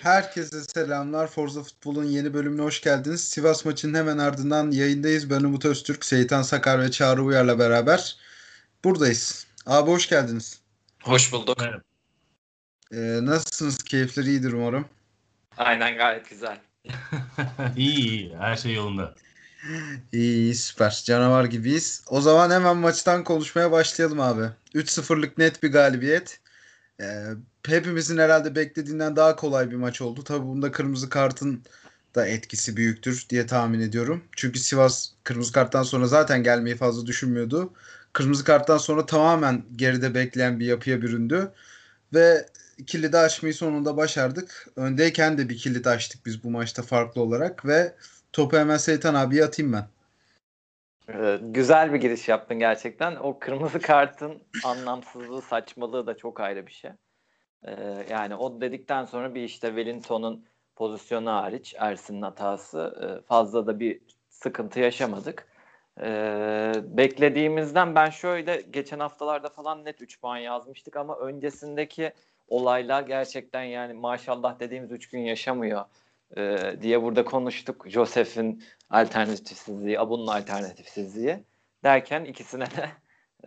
Herkese selamlar. Forza Futbol'un yeni bölümüne hoş geldiniz. Sivas maçının hemen ardından yayındayız. Ben Umut Öztürk, Seyitan Sakar ve Çağrı Uyar'la beraber buradayız. Abi hoş geldiniz. Hoş bulduk. Ee, nasılsınız? Keyifler iyidir umarım. Aynen gayet güzel. İyi iyi. Her şey yolunda. İyi, iyi süper. Canavar gibiyiz. O zaman hemen maçtan konuşmaya başlayalım abi. 3-0'lık net bir galibiyet. Ee, hepimizin herhalde beklediğinden daha kolay bir maç oldu. Tabii bunda kırmızı kartın da etkisi büyüktür diye tahmin ediyorum. Çünkü Sivas kırmızı karttan sonra zaten gelmeyi fazla düşünmüyordu. Kırmızı karttan sonra tamamen geride bekleyen bir yapıya büründü. Ve kilidi açmayı sonunda başardık. Öndeyken de bir kilit açtık biz bu maçta farklı olarak ve topu hemen Seytan abiye atayım ben. Güzel bir giriş yaptın gerçekten. O kırmızı kartın anlamsızlığı, saçmalığı da çok ayrı bir şey. Ee, yani o dedikten sonra bir işte Wellington'un pozisyonu hariç Ersin'in hatası e, fazla da bir sıkıntı yaşamadık. Ee, beklediğimizden ben şöyle geçen haftalarda falan net 3 puan yazmıştık ama öncesindeki olaylar gerçekten yani maşallah dediğimiz 3 gün yaşamıyor e, diye burada konuştuk. Joseph'in alternatifsizliği, Abu'nun alternatifsizliği derken ikisine de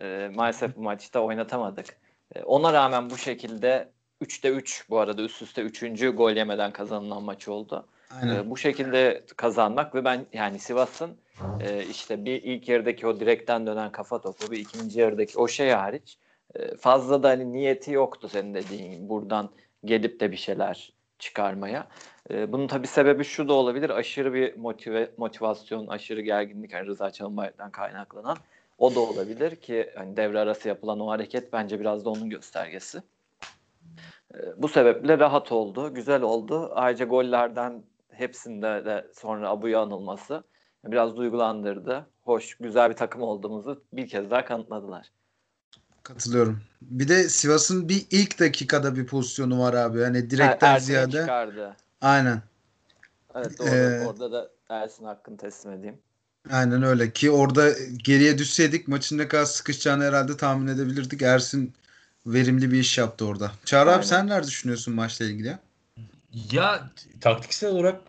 e, maalesef bu maçta oynatamadık. E, ona rağmen bu şekilde 3'te 3 bu arada üst üste 3. gol yemeden kazanılan maç oldu. Aynen. E, bu şekilde kazanmak ve ben yani Sivas'ın e, işte bir ilk yarıdaki o direkten dönen kafa topu bir ikinci yarıdaki o şey hariç e, fazla da hani niyeti yoktu senin dediğin buradan gelip de bir şeyler çıkarmaya. E, bunun tabii sebebi şu da olabilir. Aşırı bir motive, motivasyon, aşırı gerginlik yani Rıza Çalınbay'dan kaynaklanan o da olabilir ki hani devre arası yapılan o hareket bence biraz da onun göstergesi. E, bu sebeple rahat oldu, güzel oldu. Ayrıca gollerden hepsinde de sonra Abu'ya anılması biraz duygulandırdı. Hoş, güzel bir takım olduğumuzu bir kez daha kanıtladılar. Katılıyorum. Bir de Sivas'ın bir ilk dakikada bir pozisyonu var abi. Hani direkten ha, ziyade. Çıkardı. Aynen. Evet doğru. Ee, orada da Ersin hakkını teslim edeyim. Aynen öyle ki orada geriye düşseydik maçın ne kadar sıkışacağını herhalde tahmin edebilirdik. Ersin verimli bir iş yaptı orada. Çağrı Aynen. abi sen neler düşünüyorsun maçla ilgili? Ya taktiksel olarak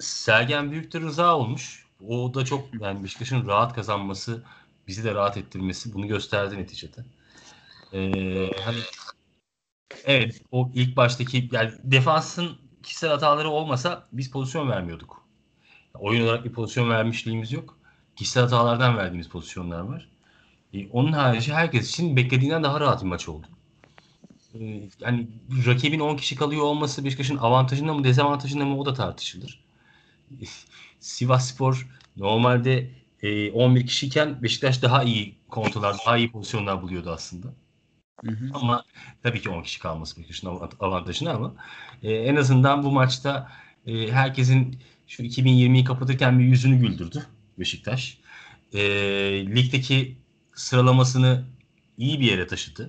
Sergen Büyük'te rıza olmuş. O da çok yani Beşiktaş'ın rahat kazanması, bizi de rahat ettirmesi bunu gösterdi neticede. Ee, hani evet o ilk baştaki yani defansın kişisel hataları olmasa biz pozisyon vermiyorduk. Oyun olarak bir pozisyon vermişliğimiz yok. Kişisel hatalardan verdiğimiz pozisyonlar var. Ee, onun harici herkes için beklediğinden daha rahat bir maç oldu. Ee, yani rakibin 10 kişi kalıyor olması Beşiktaş'ın avantajında mı dezavantajında mı o da tartışılır. Sivas Spor normalde e, 11 kişiyken Beşiktaş daha iyi kontrollar, daha iyi pozisyonlar buluyordu aslında. Hı hı. Ama tabii ki 10 kişi kalması Beşiktaş'ın avantajını ama e, en azından bu maçta e, herkesin şu 2020'yi kapatırken bir yüzünü güldürdü Beşiktaş. E, ligdeki sıralamasını iyi bir yere taşıdı.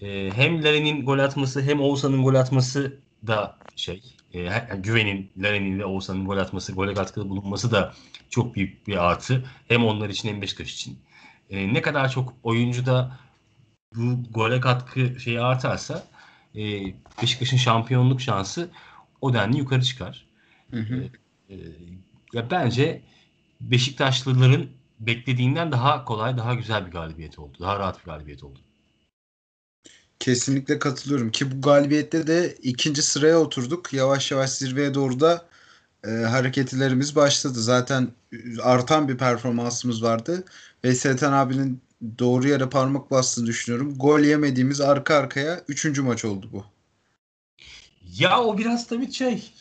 E, hem Larin'in gol atması hem Oğuzhan'ın gol atması da şey e, Güven'in, Larin'in ve Oğuzhan'ın gol atması, gole katkıda bulunması da çok büyük bir artı. Hem onlar için hem Beşiktaş için. E, ne kadar çok oyuncu da bu gole katkı şeyi artarsa e, Beşiktaş'ın şampiyonluk şansı o denli yukarı çıkar. Hı hı. E, e, ya bence Beşiktaşlıların beklediğinden daha kolay, daha güzel bir galibiyet oldu. Daha rahat bir galibiyet oldu. Kesinlikle katılıyorum ki bu galibiyette de ikinci sıraya oturduk. Yavaş yavaş zirveye doğru da e, hareketlerimiz başladı. Zaten artan bir performansımız vardı. Ve Setan abinin doğru yere parmak bastığını düşünüyorum. Gol yemediğimiz arka arkaya üçüncü maç oldu bu. Ya o biraz tabii şey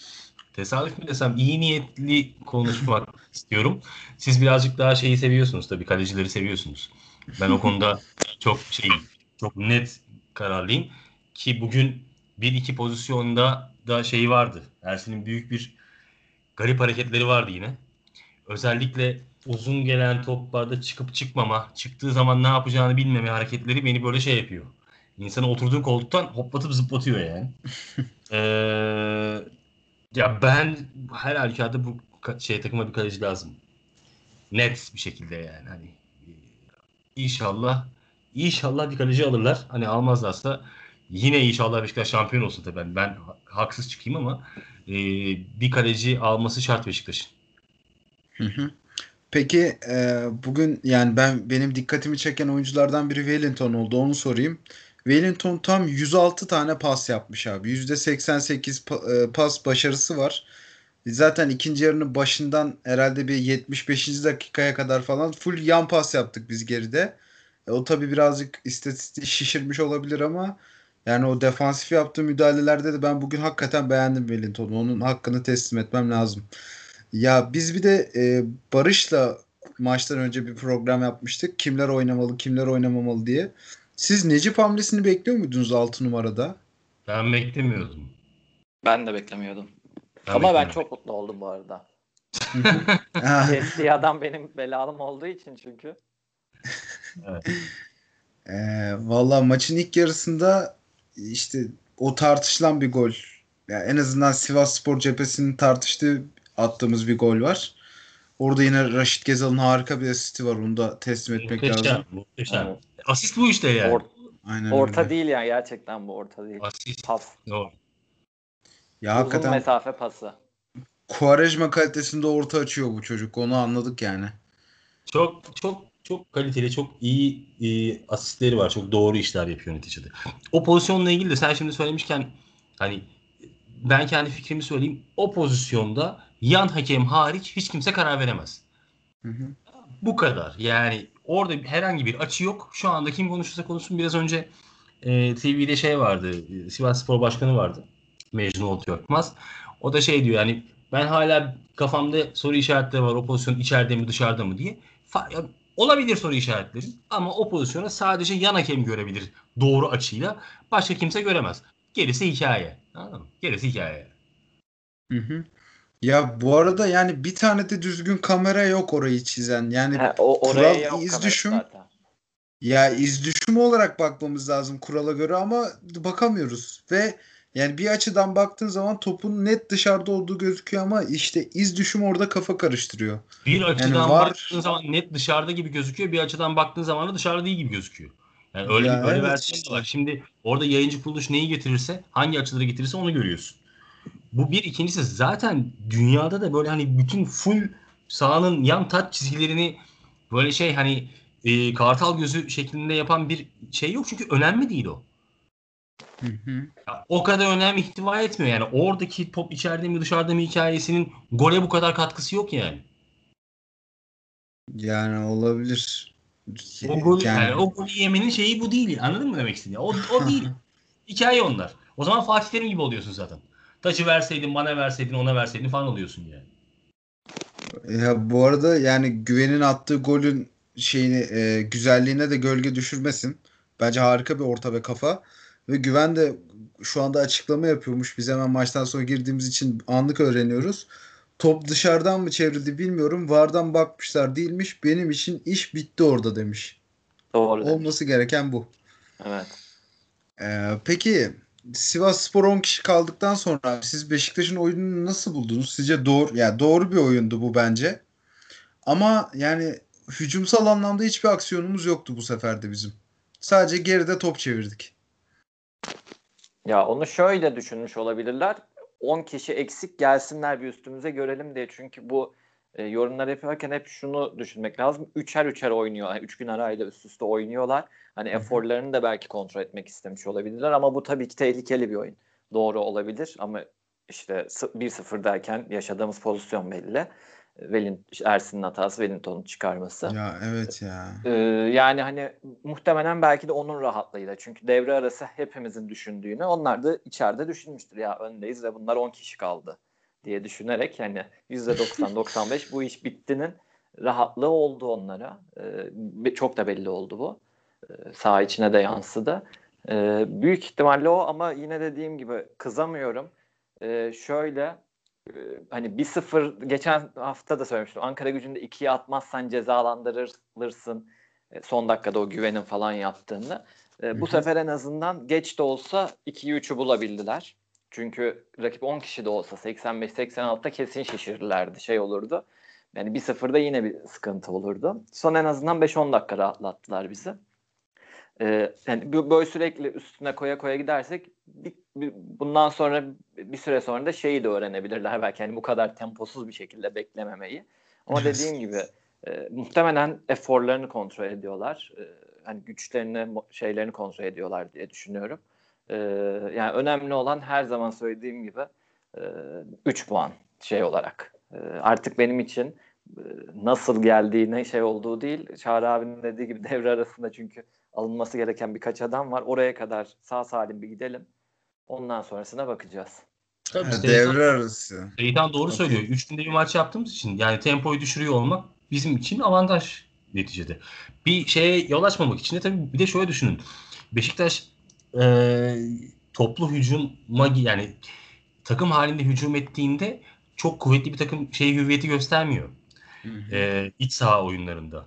tesadüf mü desem iyi niyetli konuşmak istiyorum. Siz birazcık daha şeyi seviyorsunuz tabii kalecileri seviyorsunuz. Ben o konuda çok şey çok net kararlıyım ki bugün bir iki pozisyonda da şey vardı. Ersin'in büyük bir garip hareketleri vardı yine. Özellikle uzun gelen toplarda çıkıp çıkmama, çıktığı zaman ne yapacağını bilmeme hareketleri beni böyle şey yapıyor. İnsanı oturduğu koltuktan hoplatıp zıplatıyor yani. ee, ya ben her halükarda bu şey takıma bir kaleci lazım. Net bir şekilde yani hani inşallah inşallah bir kaleci alırlar. Hani almazlarsa yine inşallah Beşiktaş şampiyon olsun tabii. Ben, ben haksız çıkayım ama e, bir kaleci alması şart Beşiktaş'ın. Hı hı. Peki e, bugün yani ben benim dikkatimi çeken oyunculardan biri Wellington oldu. Onu sorayım. Wellington tam 106 tane pas yapmış abi. %88 pa- e, pas başarısı var. Zaten ikinci yarının başından herhalde bir 75. dakikaya kadar falan full yan pas yaptık biz geride. E, o tabii birazcık istatistiği şişirmiş olabilir ama yani o defansif yaptığı müdahalelerde de ben bugün hakikaten beğendim Wellington'u. Onun hakkını teslim etmem lazım. Ya biz bir de e, Barış'la maçtan önce bir program yapmıştık. Kimler oynamalı, kimler oynamamalı diye. Siz Necip hamlesini bekliyor muydunuz 6 numarada? Ben beklemiyordum. Ben de beklemiyordum. Ben Ama ben çok mutlu oldum bu arada. Kestiği adam benim belalım olduğu için çünkü. e, Valla maçın ilk yarısında işte o tartışılan bir gol. Ya en azından Sivas Spor cephesinin tartıştığı attığımız bir gol var. Orada yine Raşit Gezal'ın harika bir asisti var. Onu da teslim etmek Muhteşem. lazım. Muhteşem. Evet. Asist bu işte yani. Or- Aynen orta öyle. değil yani gerçekten bu orta değil. Asist. Pas. Doğru. Ya Uzun hakikaten mesafe pası. Quaresma kalitesinde orta açıyor bu çocuk. Onu anladık yani. Çok çok çok kaliteli, çok iyi e, asistleri var. Çok doğru işler yapıyor neticede. O pozisyonla ilgili de sen şimdi söylemişken hani ben kendi fikrimi söyleyeyim. O pozisyonda yan hakem hariç hiç kimse karar veremez. Hı hı. Bu kadar. Yani orada herhangi bir açı yok. Şu anda kim konuşursa konuşsun biraz önce e, TV'de şey vardı. e, Sivas Spor Başkanı vardı. Mecnun Olt Yorkmaz. O da şey diyor yani ben hala kafamda soru işaretleri var. O pozisyon içeride mi dışarıda mı diye. Fa- olabilir soru işaretleri ama o pozisyona sadece yan hakem görebilir doğru açıyla. Başka kimse göremez. Gerisi hikaye. Anladın mı? Gerisi hikaye. Hı hı. Ya bu arada yani bir tane de düzgün kamera yok orayı çizen. Yani He, o oraya kural yok iz düşüm. zaten. ya iz düşümü olarak bakmamız lazım kurala göre ama bakamıyoruz. Ve yani bir açıdan baktığın zaman topun net dışarıda olduğu gözüküyor ama işte iz düşüm orada kafa karıştırıyor. Bir açıdan var- baktığın zaman net dışarıda gibi gözüküyor. Bir açıdan baktığın zaman da dışarıda değil gibi gözüküyor. Yani öyle Ya bir öyle evet versiyon var. Şimdi orada yayıncı kuruluş neyi getirirse, hangi açıları getirirse onu görüyorsun. Bu bir ikincisi zaten dünyada da böyle hani bütün full sahanın yan taç çizgilerini böyle şey hani e, kartal gözü şeklinde yapan bir şey yok çünkü önemli değil o. Hı hı. Ya, o kadar önem ihtiva etmiyor yani. Oradaki top içeride mi dışarıda mı hikayesinin gole bu kadar katkısı yok yani. Yani olabilir. O golü, Yani- yani, o golü yemenin şeyi bu değil. Anladın mı demek istediğim? O, o değil. Hikaye onlar. O zaman Fatih Terim gibi oluyorsun zaten. Taçı verseydin, bana verseydin, ona verseydin falan oluyorsun yani. Ya bu arada yani Güven'in attığı golün şeyini e, güzelliğine de gölge düşürmesin. Bence harika bir orta ve kafa. Ve Güven de şu anda açıklama yapıyormuş. Biz hemen maçtan sonra girdiğimiz için anlık öğreniyoruz. Top dışarıdan mı çevrildi bilmiyorum. Vardan bakmışlar değilmiş. Benim için iş bitti orada demiş. Doğru. demiş. Olması gereken bu. Evet. Ee, peki Sivas Spor 10 kişi kaldıktan sonra siz Beşiktaş'ın oyununu nasıl buldunuz? Sizce doğru yani doğru bir oyundu bu bence. Ama yani hücumsal anlamda hiçbir aksiyonumuz yoktu bu sefer de bizim. Sadece geride top çevirdik. Ya onu şöyle düşünmüş olabilirler. 10 kişi eksik gelsinler bir üstümüze görelim diye. Çünkü bu e, yorumlar yaparken hep şunu düşünmek lazım. Üçer üçer oynuyor. Yani üç gün arayla üst üste oynuyorlar. Hani eforlarını da belki kontrol etmek istemiş olabilirler ama bu tabii ki tehlikeli bir oyun. Doğru olabilir ama işte sı- 1-0 derken yaşadığımız pozisyon belli. Velin, Ersin'in hatası Wellington'un çıkarması. Ya evet ya. Ee, yani hani muhtemelen belki de onun rahatlığıyla. Çünkü devre arası hepimizin düşündüğünü onlar da içeride düşünmüştür. Ya öndeyiz ve bunlar 10 kişi kaldı diye düşünerek yani %90-95 bu iş bittinin rahatlığı oldu onlara. Ee, çok da belli oldu bu. Ee, saha içine de yansıdı. Ee, büyük ihtimalle o ama yine dediğim gibi kızamıyorum. Ee, şöyle e, hani 1-0 geçen hafta da söylemiştim. Ankara gücünde 2'ye atmazsan cezalandırılırsın. E, son dakikada o güvenin falan yaptığını. E, bu sefer en azından geç de olsa 2'yi 3'ü bulabildiler. Çünkü rakip 10 kişi de olsa 85-86'da kesin şişirirlerdi. Şey olurdu. Yani 1-0'da yine bir sıkıntı olurdu. Son en azından 5-10 dakika rahatlattılar bizi. e, yani böyle sürekli üstüne koya koya gidersek bir, bir, bundan sonra bir süre sonra da şeyi de öğrenebilirler belki yani bu kadar temposuz bir şekilde beklememeyi. Ama dediğim gibi e, muhtemelen eforlarını kontrol ediyorlar. E, hani güçlerini, şeylerini kontrol ediyorlar diye düşünüyorum. E, yani önemli olan her zaman söylediğim gibi 3 e, puan şey olarak. E, artık benim için e, nasıl geldiğine şey olduğu değil. Çağrı abinin dediği gibi devre arasında çünkü alınması gereken birkaç adam var. Oraya kadar sağ salim bir gidelim. Ondan sonrasına bakacağız. Tabii, ha, devre arası. Seytan doğru okay. söylüyor. Üç günde bir maç yaptığımız için yani tempoyu düşürüyor olmak bizim için avantaj neticede. Bir şeye yol açmamak için de tabii bir de şöyle düşünün. Beşiktaş e, toplu hücuma yani takım halinde hücum ettiğinde çok kuvvetli bir takım şey hüviyeti göstermiyor. Hı hı. E, iç saha oyunlarında.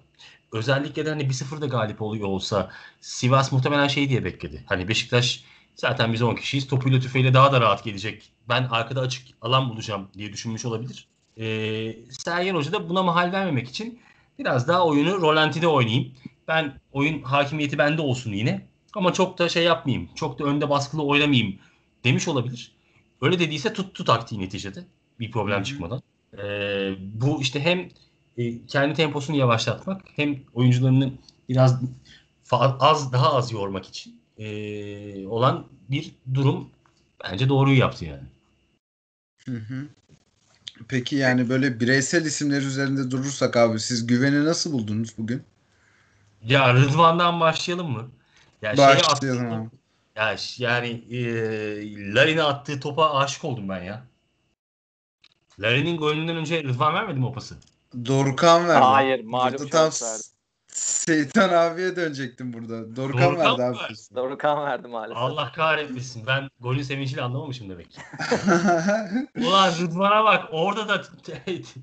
Özellikle de hani 1-0'da galip oluyor olsa Sivas muhtemelen şey diye bekledi. Hani Beşiktaş zaten biz 10 kişiyiz. Topuyla tüfeğiyle daha da rahat gelecek. Ben arkada açık alan bulacağım diye düşünmüş olabilir. Ee, Sergen Hoca da buna mahal vermemek için biraz daha oyunu rolantide oynayayım. Ben oyun hakimiyeti bende olsun yine. Ama çok da şey yapmayayım. Çok da önde baskılı oynamayayım demiş olabilir. Öyle dediyse tuttu taktiği neticede. Bir problem Hı-hı. çıkmadan. Ee, bu işte hem e, kendi temposunu yavaşlatmak hem oyuncularını biraz az daha az yormak için e, olan bir durum bence doğruyu yaptı yani. Hı hı. Peki yani böyle bireysel isimler üzerinde durursak abi siz güveni nasıl buldunuz bugün? Ya Rıdvan'dan başlayalım mı? Ya başlayalım attı, abi. Ya yani e, Larin'e attığı topa aşık oldum ben ya. Larin'in golünden önce Rıdvan vermedi mi o pası? Dorukhan verdi. Hayır malum tam verdi. Seytan abiye dönecektim burada. Dorukhan, Dorukhan verdi abi. Dorukhan verdi maalesef. Allah kahretmesin. Ben golün sevinciyle anlamamışım demek. Ulan Rıdvan'a bak. Orada da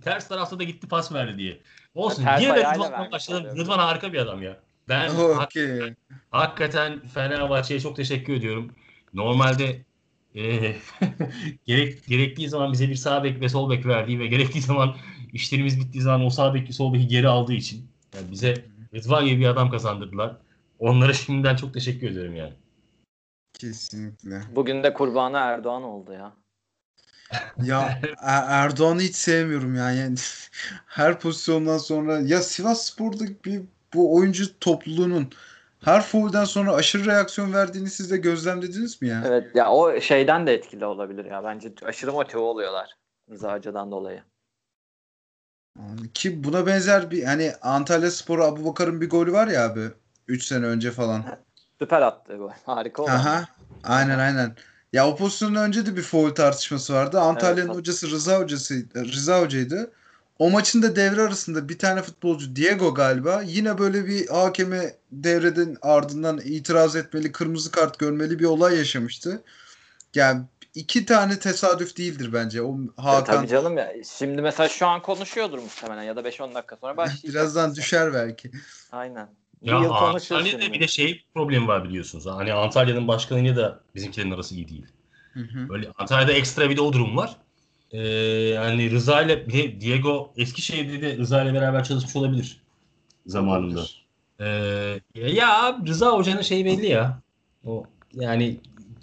ters tarafta da gitti pas verdi diye. Olsun. Ters Yine de Rıdvan'la başladım. Rıdvan harika bir adam ya. Ben okay. hakikaten, hakikaten Fenerbahçe'ye çok teşekkür ediyorum. Normalde e, gerek, gerektiği zaman bize bir sağ bek ve sol bek verdiği ve gerektiği zaman işlerimiz bittiği zaman o sağ beki sol beki geri aldığı için yani bize Rıdvan gibi bir adam kazandırdılar. Onlara şimdiden çok teşekkür ediyorum yani. Kesinlikle. Bugün de kurbanı Erdoğan oldu ya. ya er- Erdoğan'ı hiç sevmiyorum ya. yani. her pozisyondan sonra ya Sivas Spor'da bir bu oyuncu topluluğunun her foul'den sonra aşırı reaksiyon verdiğini siz de gözlemlediniz mi ya? Evet ya o şeyden de etkili olabilir ya. Bence aşırı motive oluyorlar Rıza dolayı. Ki buna benzer bir hani Antalya Sporu Abu Bakar'ın bir golü var ya abi 3 sene önce falan. Süper attı gol. Harika oldu. Aha. Aynen aynen. Ya o pozisyondan önce de bir foul tartışması vardı. Antalya'nın evet, hocası Rıza hocası Rıza hocaydı. O maçın da devre arasında bir tane futbolcu Diego galiba yine böyle bir hakeme devreden ardından itiraz etmeli, kırmızı kart görmeli bir olay yaşamıştı. Yani iki tane tesadüf değildir bence. O Hakan. E, tabii canım ya. Şimdi mesela şu an konuşuyordur muhtemelen ya da 5-10 dakika sonra başlayacak. Birazdan düşer belki. Aynen. Ya bir Antalya'da bir de şey problemi var biliyorsunuz. Hani Antalya'nın başkanıyla da bizimkilerin arası iyi değil. Hı hı. Böyle Antalya'da ekstra bir de o durum var. Ee, yani Rıza ile Diego Eskişehir'de de Rıza ile beraber çalışmış olabilir zamanında. Ee, ya Rıza Hoca'nın şeyi belli ya. O yani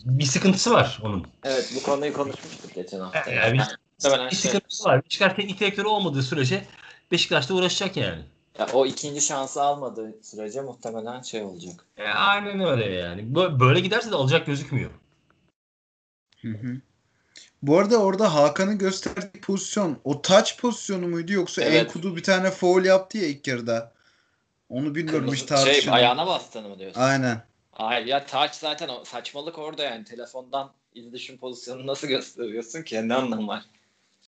bir sıkıntısı var onun. Evet bu konuyu konuşmuştuk geçen hafta. Yani, yani bir, bir sıkıntısı var. Beşiktaş teknik direktörü olmadığı sürece Beşiktaş'ta uğraşacak yani. Ya, o ikinci şansı almadığı sürece muhtemelen şey olacak. E, aynen öyle yani. Böyle giderse de alacak gözükmüyor. Hı hı. Bu arada orada Hakan'ın gösterdiği pozisyon o touch pozisyonu muydu yoksa evet. Enkudu bir tane foul yaptı ya ilk yarıda. Onu bilmiyorum hiç tartışmadım. Şey ayağına bastığını mı diyorsun? Aynen. Hayır ya touch zaten o saçmalık orada yani. Telefondan iletişim pozisyonunu nasıl gösteriyorsun ki? Ne anlamı var?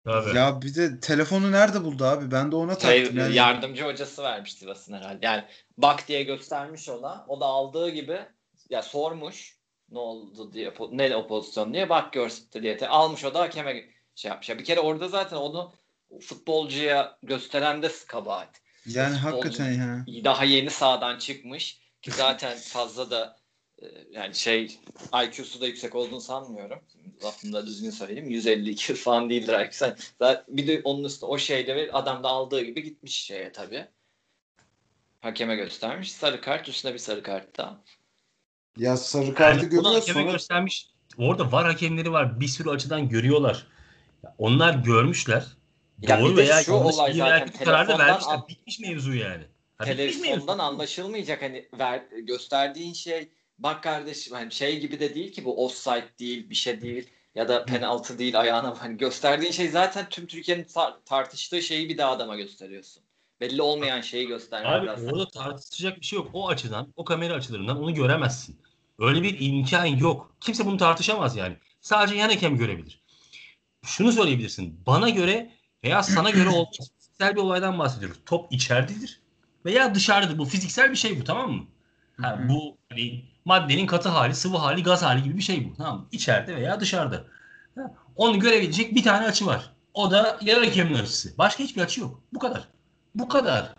Tabii. Ya bir de telefonu nerede buldu abi? Ben de ona şey, taktım. yani. Yardımcı hocası vermiş Sivas'ın herhalde. Yani bak diye göstermiş ona. O da aldığı gibi ya sormuş ne oldu diye ne o pozisyon diye bak görsün diye almış o da hakeme şey yapmış. Ya bir kere orada zaten onu futbolcuya gösteren de kabahat. Yani Futbolcu hakikaten ya. Daha yeni sağdan çıkmış ki zaten fazla da e, yani şey IQ'su da yüksek olduğunu sanmıyorum. Lafını da düzgün söyleyeyim. 152 falan değildir IQ'su. Bir de onun üstüne o şeyde ve adam da aldığı gibi gitmiş şeye tabii. Hakeme göstermiş. Sarı kart üstüne bir sarı kart daha. Ya sarı kartı Yani görüyor sonra göstermiş. Orada var hakemleri var. Bir sürü açıdan görüyorlar. Ya Onlar görmüşler. Ya Doğru veya şu yanlış olay zaten kötü karar da telefondan vermişler. Bitmiş mevzu yani. Ha, bitmiş mevzu. telefondan anlaşılmayacak hani ver, gösterdiğin şey bak kardeşim hani şey gibi de değil ki bu offside değil bir şey değil ya da penaltı değil ayağına hani gösterdiğin şey zaten tüm Türkiye'nin tar- tartıştığı şeyi bir daha adama gösteriyorsun. Belli olmayan şeyi göstermek Abi orada tartışacak bir şey yok. O açıdan, o kamera açılarından onu göremezsin. Öyle bir imkan yok. Kimse bunu tartışamaz yani. Sadece yan hakem görebilir. Şunu söyleyebilirsin. Bana göre veya sana göre olmaz. Fiziksel bir olaydan bahsediyoruz. Top içeridedir veya dışarıdadır. Bu fiziksel bir şey bu tamam mı? Hı. bu hani maddenin katı hali, sıvı hali, gaz hali gibi bir şey bu. Tamam mı? İçeride veya dışarıda. Ha, Onu görebilecek bir tane açı var. O da yan hakemin açısı. Başka hiçbir açı yok. Bu kadar. Bu kadar.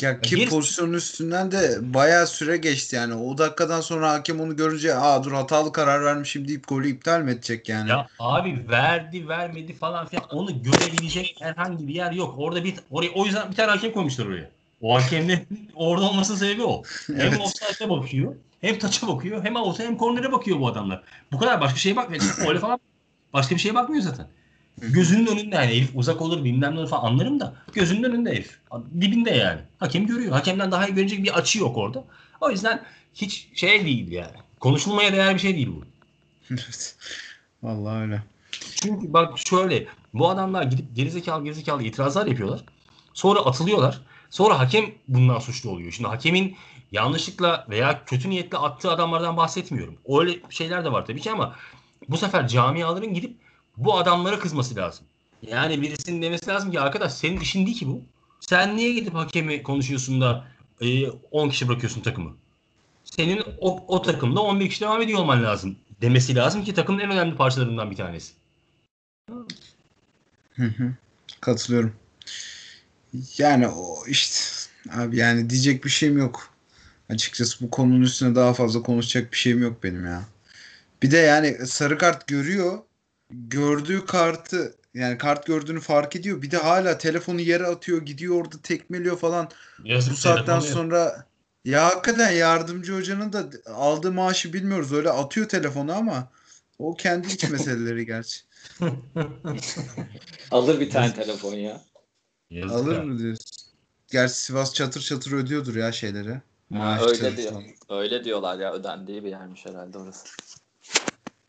Ya ki gerisi- pozisyonun üstünden de bayağı süre geçti yani. O dakikadan sonra hakem onu görünce aa dur hatalı karar vermişim deyip golü iptal mi edecek yani? Ya abi verdi vermedi falan filan onu görebilecek herhangi bir yer yok. Orada bir oraya o yüzden bir tane hakem koymuşlar oraya. O hakemlerin orada olmasının sebebi o. Hem Evet. offside'e bakıyor, hem taça bakıyor, hem out'a hem kornere bakıyor bu adamlar. Bu kadar başka şeye bakmıyor. Öyle falan başka bir şeye bakmıyor zaten. Gözünün önünde yani herif uzak olur bilmem ne falan anlarım da gözünün önünde herif. Dibinde yani. Hakem görüyor. Hakemden daha iyi görecek bir açı yok orada. O yüzden hiç şey değil yani. Konuşulmaya değer bir şey değil bu. Vallahi öyle. Çünkü bak şöyle bu adamlar gidip gerizekalı gerizekalı itirazlar yapıyorlar. Sonra atılıyorlar. Sonra hakem bundan suçlu oluyor. Şimdi hakemin yanlışlıkla veya kötü niyetle attığı adamlardan bahsetmiyorum. Öyle şeyler de var tabii ki ama bu sefer camiaların gidip bu adamlara kızması lazım. Yani birisinin demesi lazım ki arkadaş senin işin değil ki bu. Sen niye gidip hakemi konuşuyorsun da e, 10 kişi bırakıyorsun takımı? Senin o, o takımda 11 kişi devam ediyor olman lazım demesi lazım ki takımın en önemli parçalarından bir tanesi. Katılıyorum. Yani o işte abi yani diyecek bir şeyim yok. Açıkçası bu konunun üstüne daha fazla konuşacak bir şeyim yok benim ya. Bir de yani sarı kart görüyor. Gördüğü kartı yani kart gördüğünü fark ediyor. Bir de hala telefonu yere atıyor, gidiyor orada tekmeliyor falan. Yazık Bu saatten sonra ya hakikaten yardımcı hocanın da aldığı maaşı bilmiyoruz. Öyle atıyor telefonu ama o kendi iç meseleleri gerçi. Alır bir tane telefon ya. Yazık Alır ya. mı diyorsun? Gerçi Sivas çatır çatır ödüyordur ya şeyleri. Ha, Maaşları öyle diyor. falan. Öyle diyorlar ya ödendiği bir yermiş herhalde orası.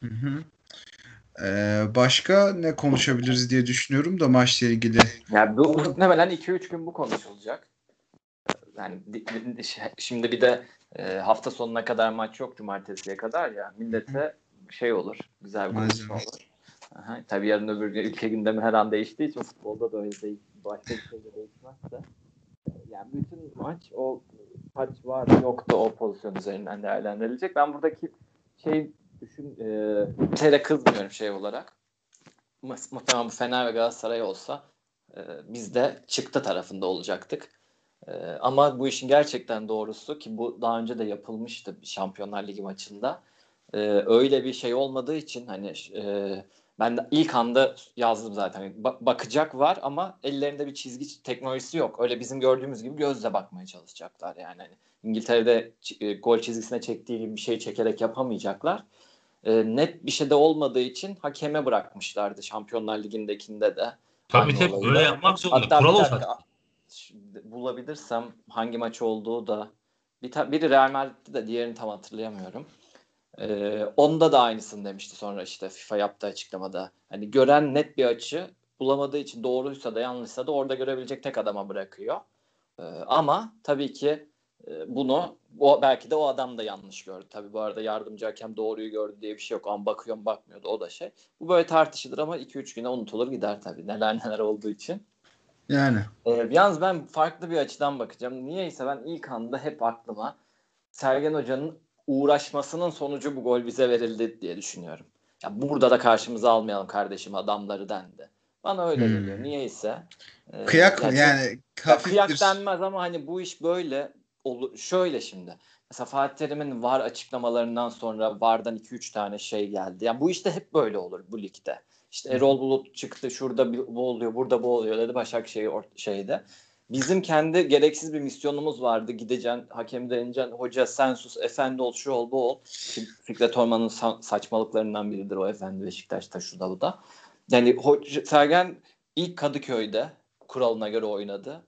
Hı hı. Ee, başka ne konuşabiliriz diye düşünüyorum da maçla ilgili. Ya bu muhtemelen 2-3 gün bu konuşulacak. Yani di- di- ş- şimdi bir de e, hafta sonuna kadar maç yok cumartesiye kadar ya millete şey olur güzel bir konuşma olur. Aha, tabii yarın öbür gün ülke gündemi her an değiştiği için futbolda da öyle değil. Başka bir şey de değişmezse. Yani bütün maç o taç var yoktu o pozisyon üzerinden değerlendirilecek. Ben buradaki şey düşün e, İngiltere kızmıyorum şey olarak. Mu- Muhtemelen bu Fener ve Galatasaray olsa e, biz de çıktı tarafında olacaktık. E, ama bu işin gerçekten doğrusu ki bu daha önce de yapılmıştı Şampiyonlar Ligi maçında. E, öyle bir şey olmadığı için hani e, ben de ilk anda yazdım zaten. Hani Ba- bakacak var ama ellerinde bir çizgi teknolojisi yok. Öyle bizim gördüğümüz gibi gözle bakmaya çalışacaklar yani. Hani İngiltere'de e, gol çizgisine çektiği bir şey çekerek yapamayacaklar. E, net bir şey de olmadığı için hakeme bırakmışlardı Şampiyonlar Ligi'ndekinde de. Tabii tabii olayı öyle da. yapmak zorunda. Hatta Kural bir o dakika, zaten. şimdi bulabilirsem hangi maç olduğu da bir ta- biri Real Madrid'de de diğerini tam hatırlayamıyorum. Ee, onda da aynısını demişti sonra işte FIFA yaptığı açıklamada. Hani gören net bir açı bulamadığı için doğruysa da yanlışsa da orada görebilecek tek adama bırakıyor. Ee, ama tabii ki e, bunu o belki de o adam da yanlış gördü. Tabii bu arada yardımcı hakem doğruyu gördü diye bir şey yok. Ama bakıyorum bakmıyordu o da şey. Bu böyle tartışılır ama 2-3 güne unutulur gider tabii. Neler neler olduğu için. Yani Ee, yalnız ben farklı bir açıdan bakacağım. Niyeyse ben ilk anda hep aklıma Sergen Hoca'nın uğraşmasının sonucu bu gol bize verildi diye düşünüyorum. Ya burada da karşımıza almayalım kardeşim adamları dendi. Bana öyle Hmm. geliyor. Niyeyse. Ee, kıyak ya yani Ya kıyak denmez ama hani bu iş böyle. Şöyle şimdi. Mesela Fatih Terim'in VAR açıklamalarından sonra VAR'dan 2-3 tane şey geldi. Yani bu işte hep böyle olur bu ligde. İşte Erol Bulut çıktı şurada bir- bu oluyor burada bu oluyor dedi Başakşehir şeyde. bizim kendi gereksiz bir misyonumuz vardı. Gideceksin, hakem deneyeceksin, hoca sen sus, efendi ol, şu ol, bu ol. Fikret Orman'ın sa- saçmalıklarından biridir o efendi Beşiktaş'ta şurada bu da. Yani hoca, Sergen ilk Kadıköy'de kuralına göre oynadı.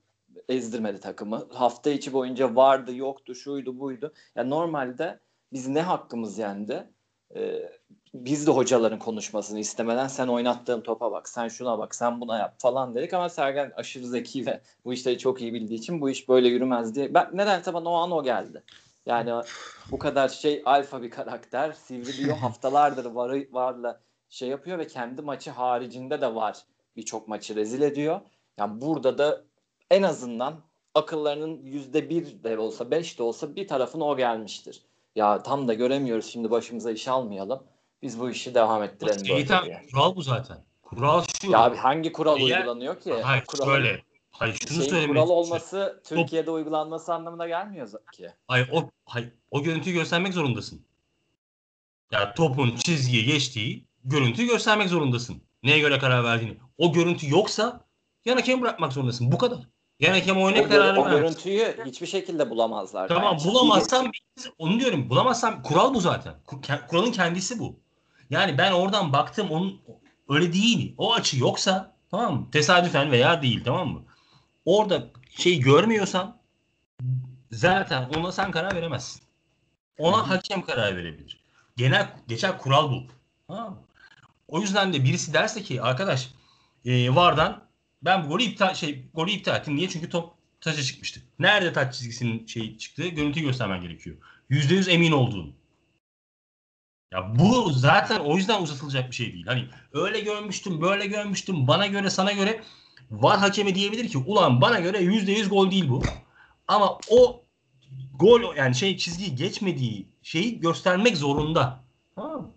Ezdirmedi takımı. Hafta içi boyunca vardı, yoktu, şuydu, buydu. Yani normalde biz ne hakkımız yendi? Ee, biz de hocaların konuşmasını istemeden sen oynattığın topa bak, sen şuna bak, sen buna yap falan dedik ama Sergen aşırı zeki ve bu işleri çok iyi bildiği için bu iş böyle yürümez diye. Ben nedense bana o an o geldi. Yani bu kadar şey alfa bir karakter, sivriliyor haftalardır var, varla şey yapıyor ve kendi maçı haricinde de var birçok maçı rezil ediyor. Yani burada da en azından akıllarının yüzde bir de olsa beş de olsa bir tarafına o gelmiştir. Ya tam da göremiyoruz şimdi başımıza iş almayalım. Biz bu işi devam ettirelim Şeytan, diye. kural bu zaten. Kural şu. Ya abi hangi kural Eğer- uygulanıyor ki? Hayır Kuralın- şöyle. Hayır şunu şeyin kural olması Türkiye'de uygulanması anlamına gelmiyor ki. Hayır o, hayır, o görüntüyü göstermek zorundasın. Ya topun çizgiye geçtiği görüntüyü göstermek zorundasın. Neye göre karar verdiğini. O görüntü yoksa yan hakem bırakmak zorundasın. Bu kadar. Yan hakem O, oyuna gö- kararı o görüntüyü hiçbir şekilde bulamazlar. Tamam bence. bulamazsam onu diyorum. Bulamazsam kural bu zaten. Kuralın kendisi bu. Yani ben oradan baktım onun öyle değil. O açı yoksa tamam mı? Tesadüfen veya değil tamam mı? Orada şey görmüyorsan zaten ona sen karar veremezsin. Ona hakem karar verebilir. Genel geçer kural bu. Tamam mı? O yüzden de birisi derse ki arkadaş e, VAR'dan ben golü iptal şey golü iptal ettim. Niye? Çünkü top taça çıkmıştı. Nerede taç çizgisinin şey çıktığı görüntüyü göstermen gerekiyor. %100 emin olduğun. Ya bu zaten o yüzden uzatılacak bir şey değil. Hani öyle görmüştüm, böyle görmüştüm. Bana göre, sana göre var hakemi diyebilir ki ulan bana göre %100 gol değil bu. Ama o gol yani şey çizgiyi geçmediği şeyi göstermek zorunda. Mı?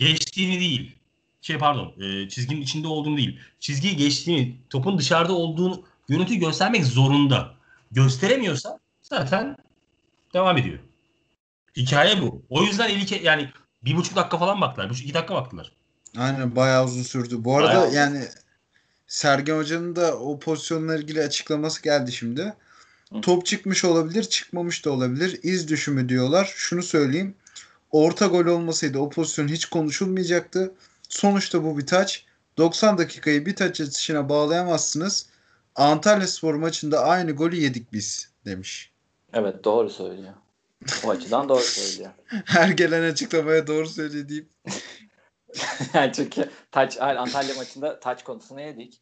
Geçtiğini değil. Şey pardon, e, çizginin içinde olduğunu değil. Çizgiyi geçtiğini, topun dışarıda olduğunu görüntüyü göstermek zorunda. Gösteremiyorsa zaten devam ediyor. Hikaye bu. O yüzden ilk yani bir buçuk dakika falan baktılar. Bir iki dakika baktılar. Aynen bayağı uzun sürdü. Bu arada Bayağı yani Sergen Hoca'nın da o pozisyonla ilgili açıklaması geldi şimdi. Hı. Top çıkmış olabilir, çıkmamış da olabilir. İz düşümü diyorlar. Şunu söyleyeyim. Orta gol olmasaydı o pozisyon hiç konuşulmayacaktı. Sonuçta bu bir taç. 90 dakikayı bir taç atışına bağlayamazsınız. Antalya Spor maçında aynı golü yedik biz demiş. Evet doğru söylüyor. O açıdan doğru söylüyor. Her gelen açıklamaya doğru söylüyor deyip. yani çünkü taç Antalya maçında taç konusunu yedik.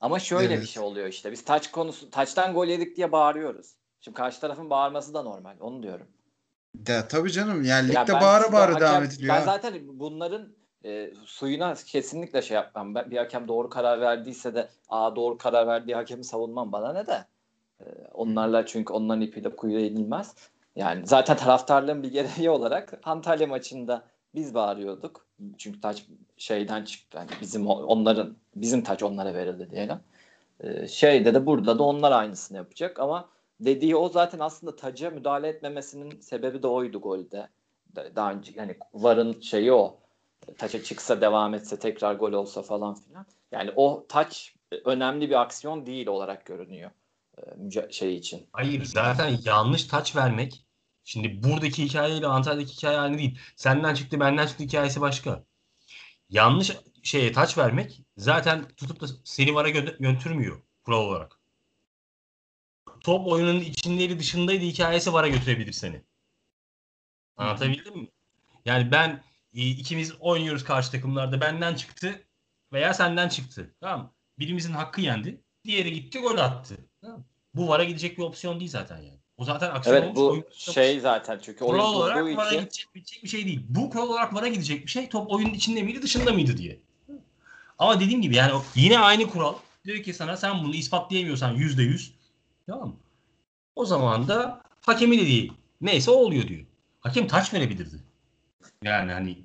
Ama şöyle Evet. bir şey oluyor işte. Biz taç konusu taçtan gol yedik diye bağırıyoruz. Şimdi karşı tarafın bağırması da normal. Onu diyorum. Ya tabii canım yani Ya ligde ben- bağıra bağıra hakem- devam ediliyor. Ben ha. zaten bunların e, suyuna kesinlikle şey yapmam. Ben, bir hakem doğru karar verdiyse de aa doğru karar verdiği hakemi savunmam bana ne de. E, onlarla çünkü onların ipiyle kuyuya inilmez. Yani zaten taraftarlığın bir gereği olarak Antalya maçında biz bağırıyorduk. Çünkü taç şeyden çıktı. Yani bizim onların bizim taç onlara verildi diyelim. E, şeyde de burada da onlar aynısını yapacak ama dediği o zaten aslında taca müdahale etmemesinin sebebi de oydu golde. Da- Daha önce yani VAR'ın şeyi o. Taça çıksa devam etse tekrar gol olsa falan filan. Yani o taç önemli bir aksiyon değil olarak görünüyor. e, şey için. Hayır zaten yanlış taç vermek. Şimdi buradaki hikayeyle Antalya'daki hikaye aynı değil. Senden çıktı benden çıktı hikayesi başka. Yanlış şeye taç vermek zaten tutup da seni vara gö- götürmüyor kural olarak. Top oyunun içindeydi dışındaydı hikayesi vara götürebilir seni. Anlatabildim mi? Yani ben ikimiz oynuyoruz karşı takımlarda benden çıktı veya senden çıktı. Tamam mı? Birimizin hakkı yendi. Diğeri gitti gol attı. Tamam? Bu vara gidecek bir opsiyon değil zaten yani. O zaten aksiyon Evet olmuş, bu oyun- şey zaten çünkü oyun kural olarak durduğu vara için gidecek, gidecek bir şey değil. Bu kural olarak vara gidecek bir şey. Top oyunun içinde miydi dışında mıydı diye. Ama dediğim gibi yani yine aynı kural. Diyor ki sana sen bunu ispatlayamıyorsan yüzde yüz. Tamam mı? O zaman da hakemi de değil. Neyse o oluyor diyor. Hakem taç verebilirdi. Yani hani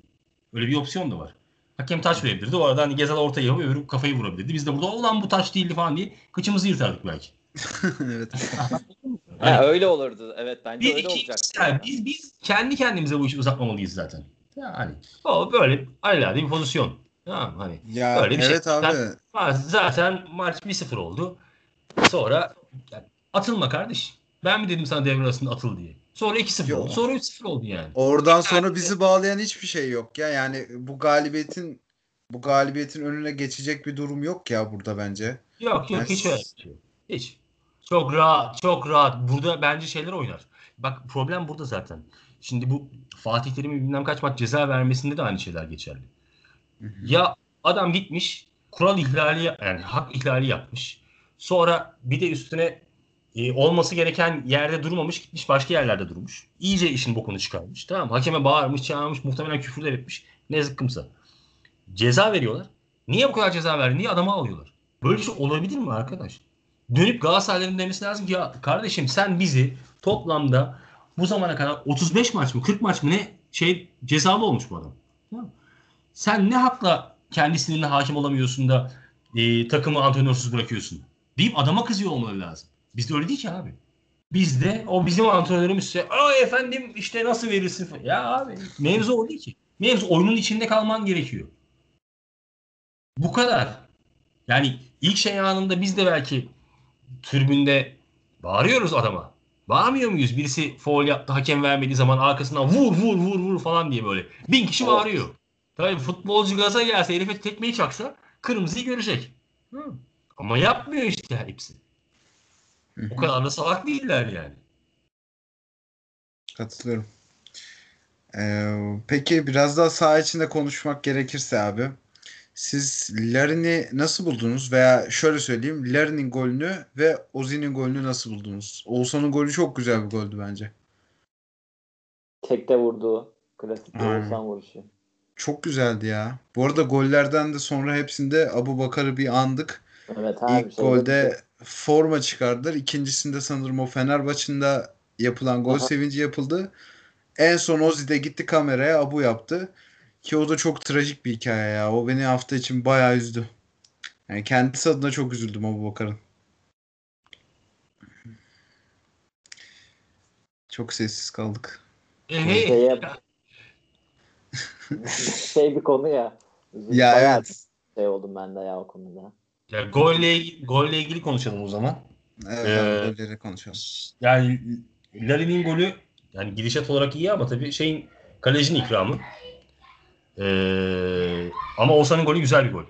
öyle bir opsiyon da var. Hakem taç verebilirdi. O arada hani Gezal ortaya yapıp öbürü kafayı vurabilirdi. Biz de burada ulan bu taç değildi falan diye kıçımızı yırtardık belki. evet. Ha, Hani- öyle olurdu. Evet bence bir öyle iki, olacak. yani biz biz kendi kendimize bu işi uzatmamalıyız zaten. Yani o böyle alelade bir pozisyon. Tamam hani Ya Öyle bir şey. evet abi. Ha, zaten maç 1-0 oldu. Sonra yani atılma kardeş. Ben mi dedim sana devre arasında atıl diye. Sonra 2-0 Yok. oldu. Sonra 3-0 oldu yani. Oradan sonra bizi bağlayan hiçbir şey yok ya. Yani bu galibiyetin bu galibiyetin önüne geçecek bir durum yok ya burada bence. Yok yok Yani hiç öyle bir şey. Hiç. Çok rahat, çok rahat. Burada bence şeyler oynar. Bak problem burada zaten. Şimdi bu Fatih Terim'in bilmem kaç maç ceza vermesinde de aynı şeyler geçerli. Hı hı. Ya adam gitmiş kural ihlali yani hak ihlali yapmış. Sonra bir de üstüne e, olması gereken yerde durmamış gitmiş başka yerlerde durmuş. İyice işin bokunu çıkarmış. Tamam? Hakeme bağırmış, çağırmış, muhtemelen küfürler etmiş. Ne zıkkımsa. Ceza veriyorlar. Niye bu kadar ceza verdi? Niye adamı alıyorlar? Böyle bir şey olabilir mi arkadaş? Dönüp Galatasaray'ın demesi lazım ki ya kardeşim sen bizi toplamda bu zamana kadar 35 maç mı 40 maç mı ne şey cezalı olmuş bu adam. Sen ne hakla kendi hakim olamıyorsun da e, takımı antrenörsüz bırakıyorsun? Deyip adama kızıyor olmaları lazım. Bizde öyle değil ki abi. Bizde o bizim antrenörümüzse ay efendim işte nasıl verirsin falan. Ya abi mevzu o değil ki. Mevzu oyunun içinde kalman gerekiyor. Bu kadar. Yani ilk şey anında biz de belki tribünde bağırıyoruz adama. Bağırmıyor muyuz? Birisi foul yaptı hakem vermediği zaman arkasından vur vur vur vur falan diye böyle. Bin kişi bağırıyor. Tabii futbolcu gaza gelse herife tekmeyi çaksa kırmızıyı görecek. Hı. Ama yapmıyor işte hepsi. Hı hı. O kadar da salak değiller yani. Katılıyorum. Ee, peki biraz daha saha içinde konuşmak gerekirse abi. Siz Larin'i nasıl buldunuz? Veya şöyle söyleyeyim. Larin'in golünü ve Ozi'nin golünü nasıl buldunuz? Oğuzhan'ın golü çok güzel bir goldü bence. Tekte vurduğu klasik bir Aynen. Oğuzhan vuruşu. Çok güzeldi ya. Bu arada gollerden de sonra hepsinde Abu Bakar'ı bir andık. Evet bir İlk şey. golde forma çıkardılar. İkincisinde sanırım o Fenerbahçe'nin yapılan gol Aha. sevinci yapıldı. En son Ozi de gitti kameraya Abu yaptı. Ki o da çok trajik bir hikaye ya. O beni hafta için bayağı üzdü. Yani kendisi adına çok üzüldüm Abu Bakar'ın. Çok sessiz kaldık. Şeye- şey bir konu ya. Ya Bayağı evet. Şey oldum ben de ya o konuda. Ya golle, golle ilgili konuşalım o zaman. Evet Ee, golleri konuşalım. Yani Larin'in golü yani gidişat olarak iyi ama tabii şeyin kalecinin ikramı. Ee, ama Oğuzhan'ın golü güzel bir gol.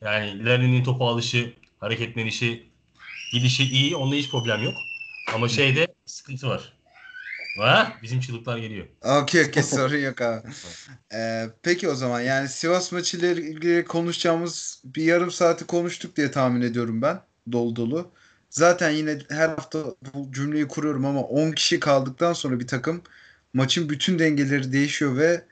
Yani Larin'in topu alışı, hareketlenişi, gidişi iyi. Onda hiç problem yok. Ama şeyde sıkıntı var. Ha? Bizim çığlıklar geliyor. Okey okey sorun yok abi. Ee, peki o zaman yani Sivas maçıyla ilgili konuşacağımız bir yarım saati konuştuk diye tahmin ediyorum ben. Dolu dolu. Zaten yine her hafta bu cümleyi kuruyorum ama 10 kişi kaldıktan sonra bir takım maçın bütün dengeleri değişiyor ve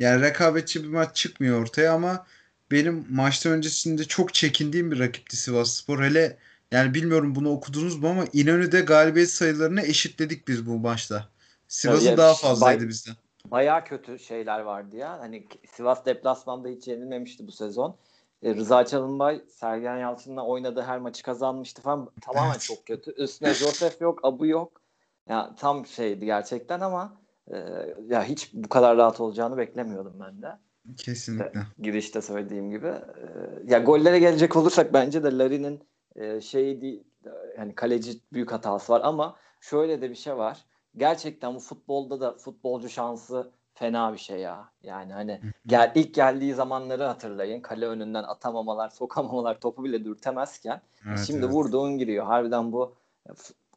yani rekabetçi bir maç çıkmıyor ortaya ama benim maçtan öncesinde çok çekindiğim bir rakipti Sivasspor. Hele yani bilmiyorum bunu okudunuz mu ama İnönü'de galibiyet sayılarını eşitledik biz bu maçta. Sivas'ın daha bay- fazlaydı bizden. Bayağı kötü şeyler vardı ya. Hani Sivas deplasmanda hiç yenilmemişti bu sezon. E, Rıza Çalınbay Sergen Yalçın'la oynadığı her maçı kazanmıştı falan. Tamamen Evet. çok kötü. Üstüne Josef yok, Abu yok. Ya tam şeydi gerçekten ama e, ya hiç bu kadar rahat olacağını beklemiyordum ben de. Kesinlikle. girişte söylediğim gibi. Ee, ya gollere gelecek olursak bence de Larin'in e, şeyi değil yani kaleci büyük hatası var ama şöyle de bir şey var. Gerçekten bu futbolda da futbolcu şansı fena bir şey ya. Yani hani gel ilk geldiği zamanları hatırlayın. Kale önünden atamamalar, sokamamalar, topu bile dürtemezken Evet, şimdi evet. vurduğun giriyor. Harbiden bu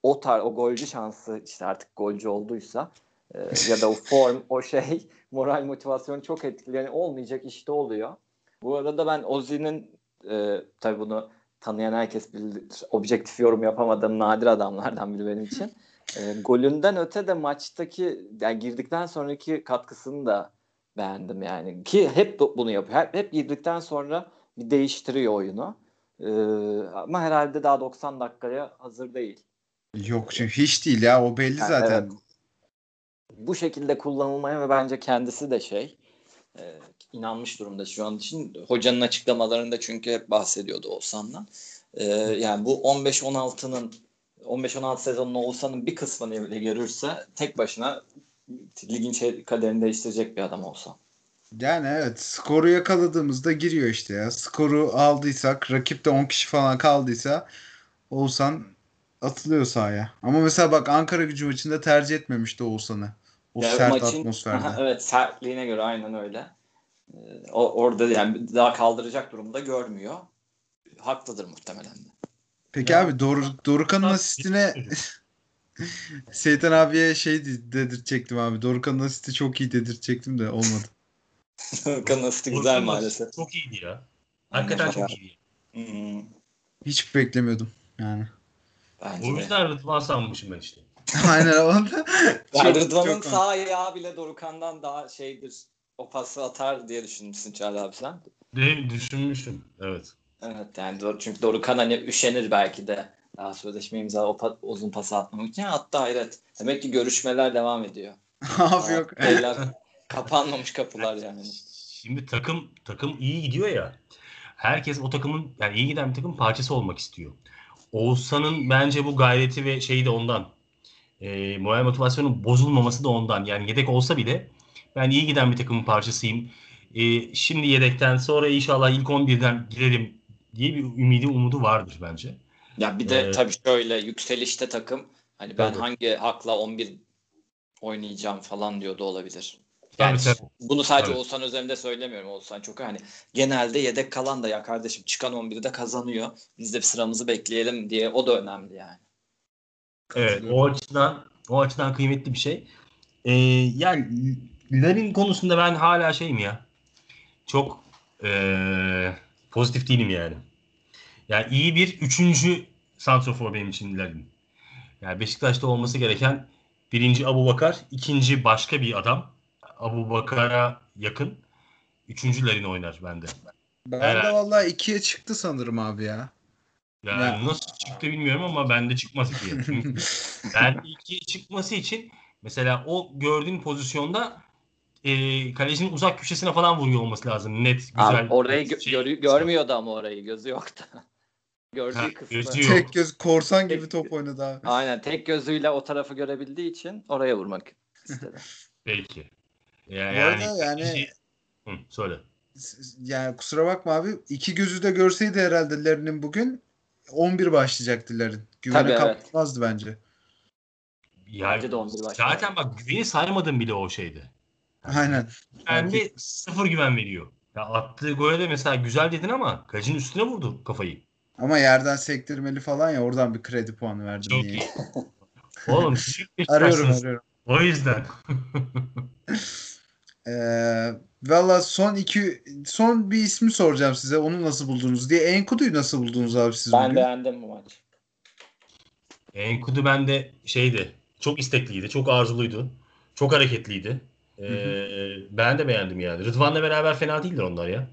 o tar o golcü şansı işte artık golcü olduysa e, ya da o form o şey moral motivasyon çok etkili. Yani olmayacak işte oluyor. Bu arada ben Ozi'nin e, tabii bunu tanıyan herkes bilir. Objektif yorum yapamadığım nadir adamlardan biri benim için. E, golünden öte de maçtaki yani girdikten sonraki katkısını da beğendim yani. Ki hep bu- bunu yapıyor. Hep, hep girdikten sonra bir değiştiriyor oyunu. E, ama herhalde daha 90 dakikaya hazır değil. Yok çünkü hiç değil ya o belli Yani zaten. evet. Bu şekilde kullanılmaya ve bence kendisi de şey e, inanmış durumda şu an için. Hocanın açıklamalarında çünkü hep bahsediyordu Oğuzhan'dan. E, yani bu 15-16'nın 15-16 sezonun Oğuzhan'ın bir kısmını bile görürse tek başına ligin şey, kaderini değiştirecek bir adam olsa. Yani evet skoru yakaladığımızda giriyor işte ya. Skoru aldıysak rakipte 10 kişi falan kaldıysa Oğuzhan atılıyor sahaya. Ama mesela bak Ankara gücü maçında tercih etmemişti Oğuzhan'ı. O Yani sert maçın- atmosferde. Aha, evet sertliğine göre aynen öyle. Ee, o, orada yani daha kaldıracak durumda görmüyor. Haklıdır muhtemelen de. Peki Ya- abi Dor Dorukan'ın asistine Seytan abiye şey de- dedirtecektim abi. Dorukan'ın asisti çok iyi dedirtecektim de olmadı. Kanası güzel Orkun'un maalesef. Çok iyiydi ya. Hakikaten Aynen. çok iyiydi. Hmm, Hiç beklemiyordum yani. bence O de. yüzden Rıdvan sanmışım ben işte. Aynen onda. Yani Rıdvan'ın sağ ayağı bile Dorukan'dan daha şeydir. O pası atar diye düşünmüşsün Çağrı abi sen. De, düşünmüşüm. Evet. Evet yani Dor- çünkü Dorukan hani üşenir belki de daha sözleşme imza o pa- uzun pası atmamak için hatta hayret. Demek ki görüşmeler devam ediyor. Abi yok. Eller, kapanmamış kapılar yani. Şimdi takım takım iyi gidiyor ya. Herkes o takımın yani iyi giden bir takım parçası olmak istiyor. Oğuzhan'ın bence bu gayreti ve şeyi de ondan. E, moral motivasyonun bozulmaması da ondan. Yani yedek olsa bile ben iyi giden bir takımın parçasıyım. E, şimdi yedekten sonra inşallah ilk 11'den girelim diye bir ümidi umudu vardır bence. Ya bir de Evet. tabii şöyle yükselişte takım hani ben Tabii. hangi hakla 11 oynayacağım falan diyor da olabilir. Tabii, Yani tabii. bunu sadece Tabii. Oğuzhan özelinde söylemiyorum. Oğuzhan çok hani genelde yedek kalan da ya kardeşim çıkan 11'de kazanıyor. Biz de bir sıramızı bekleyelim diye o da önemli yani. Evet, o açıdan o açıdan kıymetli bir şey. Ee, yani Larin konusunda ben hala şeyim ya. Çok ee, pozitif değilim yani. Yani iyi bir üçüncü santrofor benim için Larin. Yani Beşiktaş'ta olması gereken birinci Abu Bakar, ikinci başka bir adam. Abu Bakar'a yakın. Üçüncü Larin oynar bende. Ben Evet. de vallahi ikiye çıktı sanırım abi ya. Yani Ya. nasıl çıktı bilmiyorum ama bende çıkmaz ikiye. Ben ikiye çıkması için mesela o gördüğün pozisyonda e, kalecinin uzak köşesine falan vuruyor olması lazım. Net, güzel. Abi orayı gö- şey- görü- görmüyordu ama orayı gözü yoktu. Gördüğü Ha, kısmı. gözü yok. Tek göz korsan gibi Tek- top oynadı abi. Aynen tek gözüyle o tarafı görebildiği için oraya vurmak istedi. Peki. Ya, yani, arada yani- Hı, söyle. Yani kusura bakma abi. iki gözü de görseydi herhalde Larin'in bugün 11 başlayacaktı Larin. Güvene Tabii, evet. kapatmazdı bence. Yani, Bence de 11 başlar. zaten bak güveni saymadım bile o şeyde. Aynen. Kendi sıfır güven veriyor. Ya attığı gole de mesela güzel dedin ama kalecinin üstüne vurdu kafayı. Ama yerden sektirmeli falan ya oradan bir kredi puanı verdim Çok diye. iyi. Oğlum Arıyorum arıyorum. O yüzden. Ee, Valla son iki son bir ismi soracağım size. Onu nasıl buldunuz diye. Enkudu'yu nasıl buldunuz abi siz Ben bugün? beğendim bu maç. Enkudu bende şeydi. Çok istekliydi. Çok arzuluydu. Çok hareketliydi. Ee, ben de beğendim yani. Rıdvan'la beraber fena değiller onlar ya.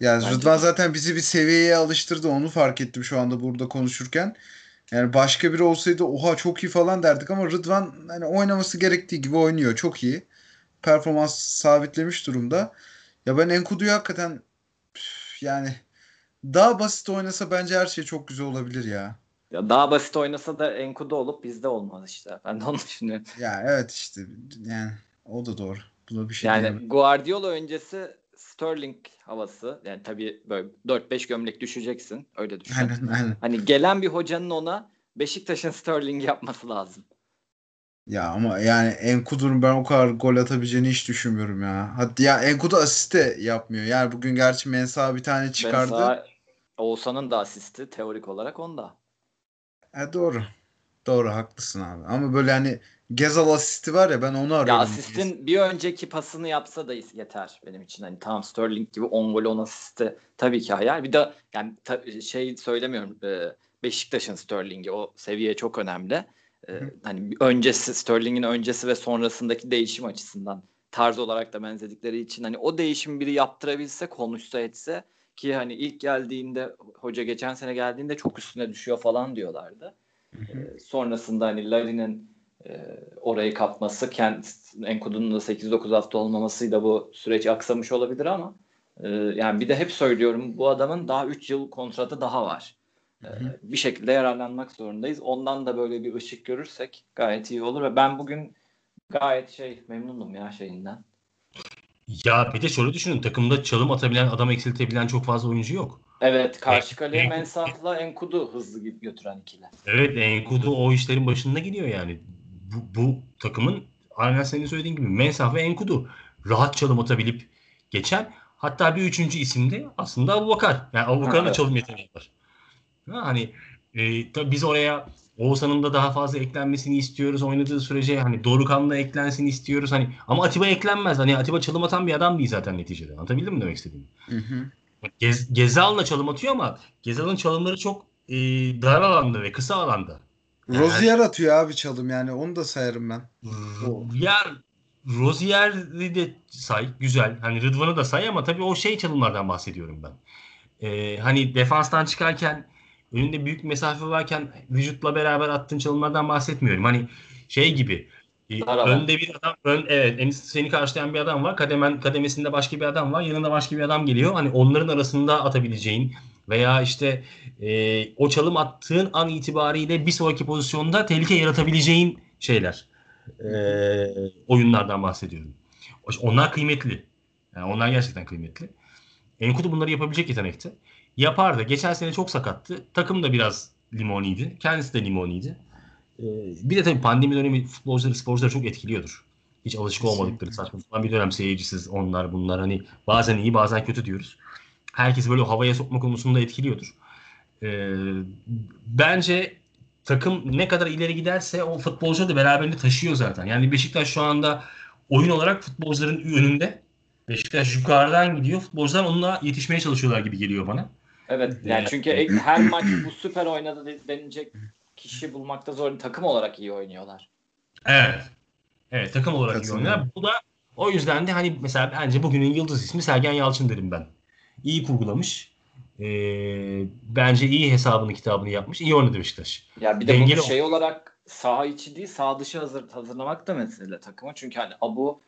Yani Bence Rıdvan de. zaten bizi bir seviyeye alıştırdı. Onu fark ettim şu anda burada konuşurken. Yani başka biri olsaydı oha çok iyi falan derdik ama Rıdvan hani oynaması gerektiği gibi oynuyor. Çok iyi. Performans sabitlemiş durumda. Ya ben Enkudu'yu hakikaten yani daha basit oynasa bence her şey çok güzel olabilir ya. Ya daha basit oynasa da Enkudu olup bizde olmaz işte. Ben de onu düşünüyorum. Ya evet işte yani o da doğru. Buna bir şey Yani diyemem. Guardiola öncesi Sterling havası. Yani tabii böyle 4-5 gömlek düşeceksin. Öyle düşün. Aynen aynen. Hani gelen bir hocanın ona Beşiktaş'ın Sterling yapması lazım. Ya ama yani Enkudu'nun ben o kadar gol atabileceğini hiç düşünmüyorum ya. Hadi ya Enkudu asist de yapmıyor. Yani bugün gerçi Mensah bir tane çıkardı. Mesela Oğuzhan'ın da asisti teorik olarak onda. E doğru. Doğru haklısın abi. Ama böyle hani Gezal asisti var ya ben onu arıyorum. Ya asistin bir önceki pasını yapsa da yeter benim için. Hani tamam Sterling gibi 10 gol 10 asisti tabii ki hayal. Bir de yani ta- şey söylemiyorum e, Beşiktaş'ın Sterling'i o seviye çok önemli. E, Hı. hani öncesi Sterling'in öncesi ve sonrasındaki değişim açısından tarz olarak da benzedikleri için hani o değişim biri yaptırabilse konuşsa etse ki hani ilk geldiğinde hoca geçen sene geldiğinde çok üstüne düşüyor falan diyorlardı. Hı hı. Ee, sonrasında hani Larin'in e, orayı kapması, Kent Enkudu'nun da 8-9 hafta olmamasıyla bu süreç aksamış olabilir ama e, yani bir de hep söylüyorum bu adamın daha 3 yıl kontratı daha var. E, Hı hı. bir şekilde yararlanmak zorundayız. Ondan da böyle bir ışık görürsek gayet iyi olur ve ben bugün gayet şey memnunum ya şeyinden. Ya bir de şöyle düşünün takımda çalım atabilen adam eksiltebilen çok fazla oyuncu yok. Evet karşı En- kaleye en- Mensah'la Enkudu hızlı götüren ikili. Evet Enkudu o işlerin başında gidiyor yani. Bu, bu takımın aynen senin söylediğin gibi Mensah ve Enkudu rahat çalım atabilip geçen hatta bir üçüncü isim de aslında Abubakar. Yani Abubakar'ın da çalım yeteneği var. Ha, hani e, tabii biz oraya Oğuzhan'ın da daha fazla eklenmesini istiyoruz oynadığı sürece hani Dorukan'la eklensin istiyoruz hani ama Atiba eklenmez. Hani Atiba çalım atan bir adam değil zaten neticede. Anlatabildim mi demek istediğimi? Hı hı. Gez, Gezal'la çalım atıyor ama Gezal'ın çalımları çok e, dar alanda ve kısa alanda. Rozier atıyor abi çalım yani onu da sayarım ben. Ya Rozier'i de say güzel. Hani Rıdvan'ı da say ama tabii o şey çalımlardan bahsediyorum ben. Ee, hani defanstan çıkarken önünde büyük mesafe varken vücutla beraber attığın çalımlardan bahsetmiyorum. Hani şey gibi alan. önde bir adam ön, evet en- seni karşılayan bir adam var. Kademen kademesinde başka bir adam var. Yanında başka bir adam geliyor. Hani onların arasında atabileceğin veya işte e, o çalım attığın an itibariyle bir sonraki pozisyonda tehlike yaratabileceğin şeyler. E, oyunlardan bahsediyorum. Onlar kıymetli. Yani onlar gerçekten kıymetli. Enkudu bunları yapabilecek yetenekte. Yapardı. Geçen sene çok sakattı. Takım da biraz limoniydi. Kendisi de limoniydi. Ee, bir de tabii pandemi dönemi futbolcuları, sporcuları çok etkiliyordur. Hiç alışık olmadıkları saçma sapan bir dönem seyircisiz onlar bunlar hani bazen iyi bazen kötü diyoruz. Herkes böyle havaya sokma konusunda etkiliyordur. Ee, bence takım ne kadar ileri giderse o futbolcu da beraberinde taşıyor zaten. Yani Beşiktaş şu anda oyun olarak futbolcuların önünde. Beşiktaş yukarıdan gidiyor. Futbolcular onunla yetişmeye çalışıyorlar gibi geliyor bana. Evet yani çünkü her maç bu süper oynadı de- denilecek kişi bulmakta zor. Takım olarak iyi oynuyorlar. Evet. Evet takım olarak iyi Katılıyorum. oynuyorlar. Bu da o yüzden de hani mesela bence bugünün yıldız ismi Sergen Yalçın derim ben. İyi kurgulamış. Ee, bence iyi hesabını kitabını yapmış. İyi oynadı Beşiktaş. Ya bir de Dengeli bunu şey olarak saha içi değil saha dışı hazır, hazırlamak da mesele takımı. Çünkü hani Abu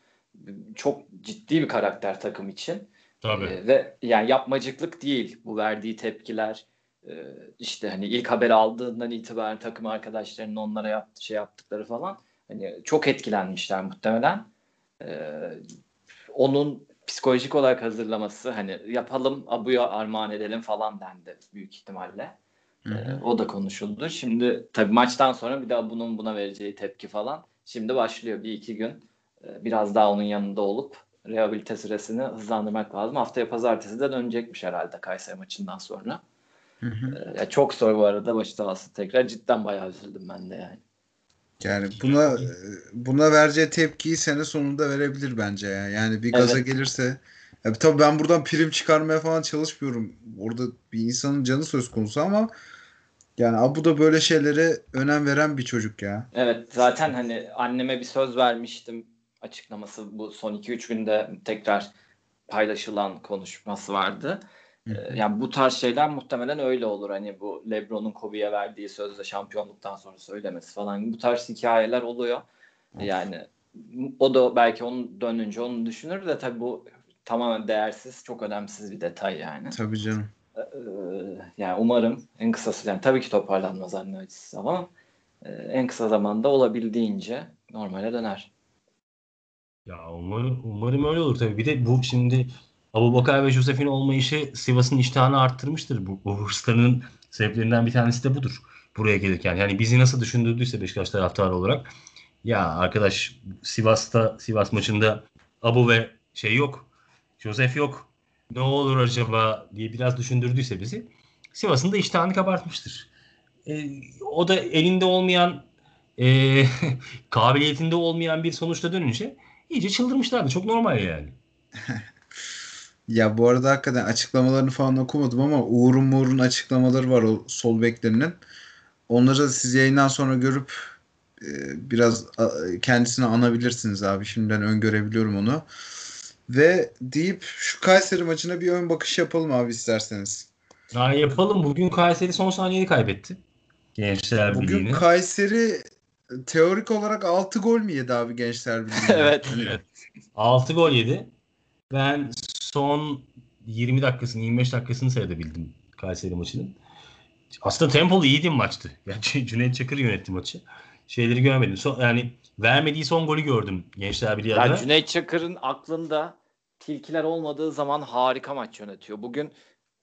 çok ciddi bir karakter takım için. Tabii. Ee, ve yani yapmacıklık değil bu verdiği tepkiler. Ee, işte hani ilk haber aldığından itibaren takım arkadaşlarının onlara yaptı, şey yaptıkları falan. Hani çok etkilenmişler muhtemelen. Ee, onun psikolojik olarak hazırlaması hani yapalım Abu'ya armağan edelim falan dendi büyük ihtimalle. Hı Ee, o da konuşuldu. Şimdi tabii maçtan sonra bir daha bunun buna vereceği tepki falan. Şimdi başlıyor bir iki gün. Ee, biraz daha onun yanında olup rehabilite süresini hızlandırmak lazım. Haftaya pazartesi de dönecekmiş herhalde Kayseri maçından sonra. Hı hı. Ee, çok zor bu arada başı sağ tekrar. Cidden bayağı üzüldüm ben de yani. Yani buna buna vereceği tepkiyi sene sonunda verebilir bence ya. Yani bir gaza Evet. gelirse ya tabii ben buradan prim çıkarmaya falan çalışmıyorum. Orada bir insanın canı söz konusu ama yani Abu da böyle şeylere önem veren bir çocuk ya. Evet zaten hani anneme bir söz vermiştim açıklaması bu son 2-3 günde tekrar paylaşılan konuşması vardı. Hı Yani bu tarz şeyler muhtemelen öyle olur. Hani bu LeBron'un Kobe'ye verdiği sözde şampiyonluktan sonra söylemesi falan. Bu tarz hikayeler oluyor. Yani o da belki onu dönünce onu düşünür de tabii bu tamamen değersiz, çok önemsiz bir detay yani. Tabii canım. Ee, yani umarım en kısa yani tabii ki toparlanmaz anne acısı ama e, en kısa zamanda olabildiğince normale döner. Ya umarım, umarım öyle olur tabii. Bir de bu şimdi Abubakar ve Josef'in olmayışı Sivas'ın iştahını arttırmıştır. Bu, bu hırslarının sebeplerinden bir tanesi de budur. Buraya gelirken. Yani bizi nasıl düşündürdüyse Beşiktaş taraftarı olarak ya arkadaş Sivas'ta Sivas maçında Abu ve şey yok. Josef yok. Ne olur acaba diye biraz düşündürdüyse bizi Sivas'ın da iştahını kabartmıştır. E, o da elinde olmayan e, kabiliyetinde olmayan bir sonuçta dönünce iyice çıldırmışlardı. Çok normal yani. Ya bu arada hakikaten açıklamalarını falan okumadım ama Uğur'un Muğur'un açıklamaları var o sol beklerinin. Onları da siz yayından sonra görüp e, biraz a- kendisini anabilirsiniz abi. Şimdiden öngörebiliyorum onu. Ve deyip şu Kayseri maçına bir ön bakış yapalım abi isterseniz. Ha, yapalım. Bugün Kayseri son saniyede kaybetti. Gençler Bugün Birliği'ni. Kayseri teorik olarak 6 gol mü yedi abi Gençler Birliği'nde? Evet. Evet. 6 gol yedi. Ben son 20 dakikasını 25 dakikasını seyredebildim Kayseri maçının. Aslında tempolu iyiydi maçtı. Yani Cüneyt Çakır yönetti maçı. Şeyleri görmedim. Son, yani vermediği son golü gördüm Gençler Birliği Yani adına. Cüneyt Çakır'ın aklında tilkiler olmadığı zaman harika maç yönetiyor. Bugün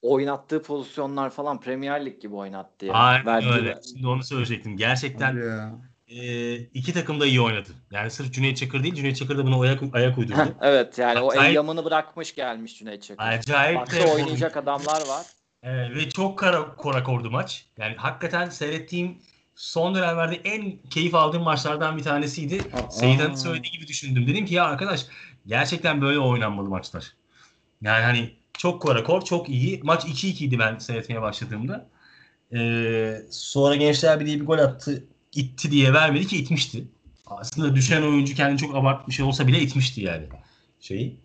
oynattığı pozisyonlar falan Premier Lig gibi oynattı ya. Aynen öyle. Şimdi onu söyleyecektim. Gerçekten ya. E, iki takım da iyi oynadı. Yani sırf Cüneyt Çakır değil, Cüneyt Çakır da buna ayak, ayak uydurdu. evet yani o Acayip- eyyamını bırakmış gelmiş Cüneyt Çakır. Acayip Başka oynayacak adamlar var. Evet, ve çok kara korak oldu maç. Yani hakikaten seyrettiğim son dönemlerde en keyif aldığım maçlardan bir tanesiydi. Seyit'in söylediği gibi düşündüm. Dedim ki ya arkadaş gerçekten böyle oynanmalı maçlar. Yani hani çok korakor, çok iyi. Maç 2-2 idi ben seyretmeye başladığımda. Ee, sonra Gençler Birliği bir gol attı. İtti diye vermedi ki itmişti. Aslında düşen oyuncu kendini çok abartmış olsa bile itmişti yani şeyi.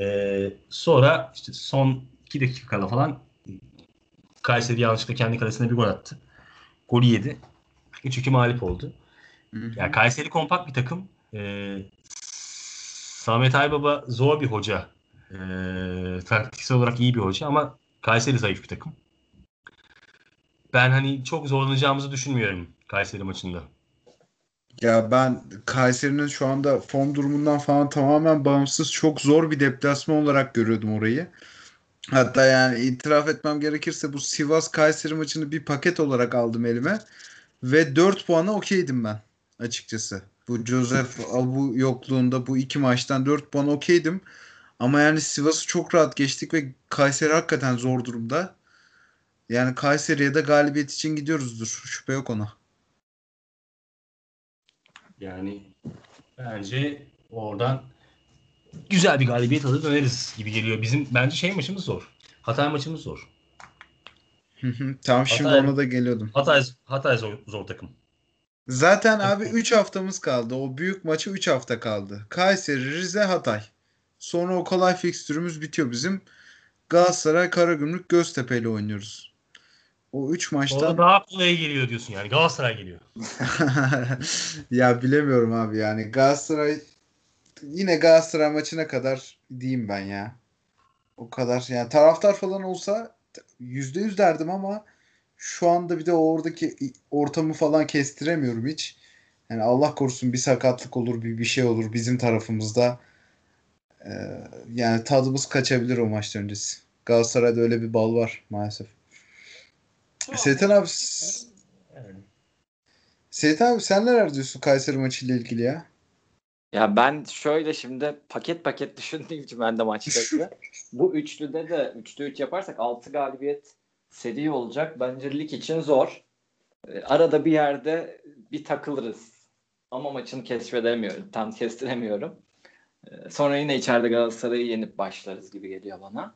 Ee, sonra işte son 2 dakika kala falan Kayseri yanlışlıkla kendi kalesine bir gol attı. Golü yedi. 3-2 mağlup oldu. Hı hı. Yani Kayseri kompakt bir takım. Ee, Samet Aybaba zor bir hoca. Ee, taktiksel olarak iyi bir hoca ama Kayseri zayıf bir takım. Ben hani çok zorlanacağımızı düşünmüyorum Kayseri maçında. Ya ben Kayseri'nin şu anda form durumundan falan tamamen bağımsız çok zor bir deplasman olarak görüyordum orayı. Hatta yani itiraf etmem gerekirse bu Sivas Kayseri maçını bir paket olarak aldım elime ve 4 puana okeydim ben açıkçası. Bu Joseph Abu yokluğunda bu iki maçtan 4 puan okeydim. Ama yani Sivas'ı çok rahat geçtik ve Kayseri hakikaten zor durumda. Yani Kayseri'ye de galibiyet için gidiyoruzdur. Şüphe yok ona. Yani bence oradan güzel bir galibiyet alır döneriz gibi geliyor. Bizim bence şey maçımız zor. Hatay maçımız zor. Tamam şimdi Hatay- ona da geliyordum. Hatay, Hatay zor, zor takım. Zaten abi 3 haftamız kaldı. O büyük maçı 3 hafta kaldı. Kayseri, Rize, Hatay. Sonra o kolay fikstürümüz bitiyor bizim. Galatasaray, Karagümrük, Göztepe ile oynuyoruz. O 3 Orada maçtan daha kolay geliyor diyorsun yani. Galatasaray geliyor. ya bilemiyorum abi yani Galatasaray yine Galatasaray maçına kadar diyeyim ben ya. O kadar yani taraftar falan olsa %100 derdim ama şu anda bir de oradaki ortamı falan kestiremiyorum hiç. Yani Allah korusun bir sakatlık olur bir bir şey olur bizim tarafımızda. Ee, yani tadımız kaçabilir o maçtan öncesi. Galatasaray'da öyle bir bal var maalesef. Seyten abi Yani. Seyit abi sen neler diyorsun Kayseri maçıyla ilgili ya? Ya ben şöyle şimdi paket paket düşündüğüm için ben de maçları. Bu üçlüde de 3'te 3 yaparsak 6 galibiyet seri olacak. Bence lig için zor. Ee, Arada bir yerde bir takılırız. Ama maçını keşfedemiyorum. Tam kestiremiyorum. Ee, Sonra yine içeride Galatasaray'ı yenip başlarız gibi geliyor bana.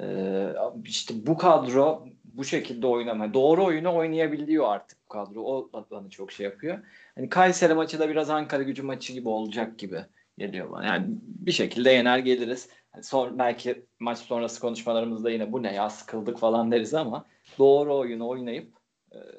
Ee, işte bu kadro bu şekilde oynama. Doğru oyunu oynayabiliyor artık bu kadro. O bana çok şey yapıyor. Hani Kayseri maçı da biraz Ankara gücü maçı gibi olacak gibi geliyor bana. Yani bir şekilde yener geliriz. Yani son, belki maç sonrası konuşmalarımızda yine bu ne ya sıkıldık falan deriz ama doğru oyunu oynayıp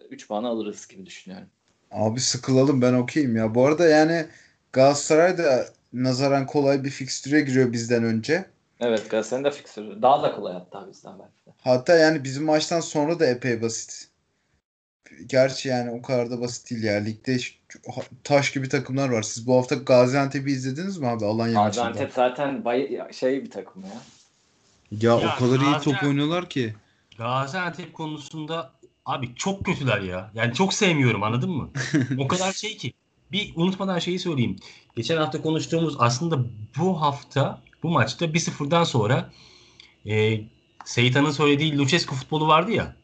3 puan alırız gibi düşünüyorum. Abi sıkılalım ben okeyim ya. Bu arada yani Galatasaray da nazaran kolay bir fikstüre giriyor bizden önce. Evet Galatasaray'ın da fiksürü. Daha da kolay hatta bizden belki de. Hatta yani bizim maçtan sonra da epey basit. Gerçi yani o kadar da basit değil ya. Ligde taş gibi takımlar var. Siz bu hafta Gaziantep'i izlediniz mi abi Alanya maçında? Gaziantep zaten bay şey bir takım ya. Ya, Ya o kadar iyi Gaziantep- top oynuyorlar ki. Gaziantep konusunda abi çok kötüler ya. Yani çok sevmiyorum anladın mı? o kadar şey ki. Bir unutmadan şeyi söyleyeyim. Geçen hafta konuştuğumuz aslında bu hafta bu maçta 1-0'dan sonra e, Seytan'ın söylediği Lucescu futbolu vardı ya.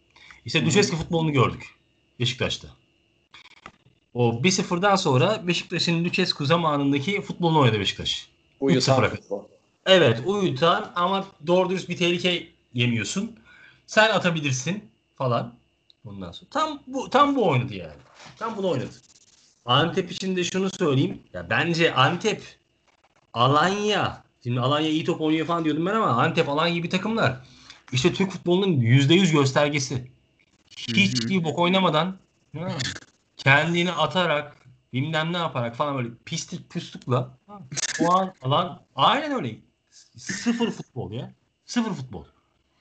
İşte Hı. Lucescu futbolunu gördük Beşiktaş'ta. O 1-0'dan sonra Beşiktaş'ın Lucescu zamanındaki futbolunu oynadı Beşiktaş. Uyutan 3-0'a. futbol. Evet uyutan ama doğru dürüst bir tehlike yemiyorsun. Sen atabilirsin falan. Ondan sonra tam bu tam bu oynadı yani. Tam bunu oynadı. Antep için de şunu söyleyeyim. Ya bence Antep Alanya şimdi Alanya iyi top oynuyor falan diyordum ben ama Antep Alanya gibi takımlar işte Türk futbolunun %100 göstergesi. Hiçbir bok oynamadan ha, kendini atarak bilmem ne yaparak falan böyle pislik püslükla puan alan aynen öyle. Sıfır futbol ya. Sıfır futbol.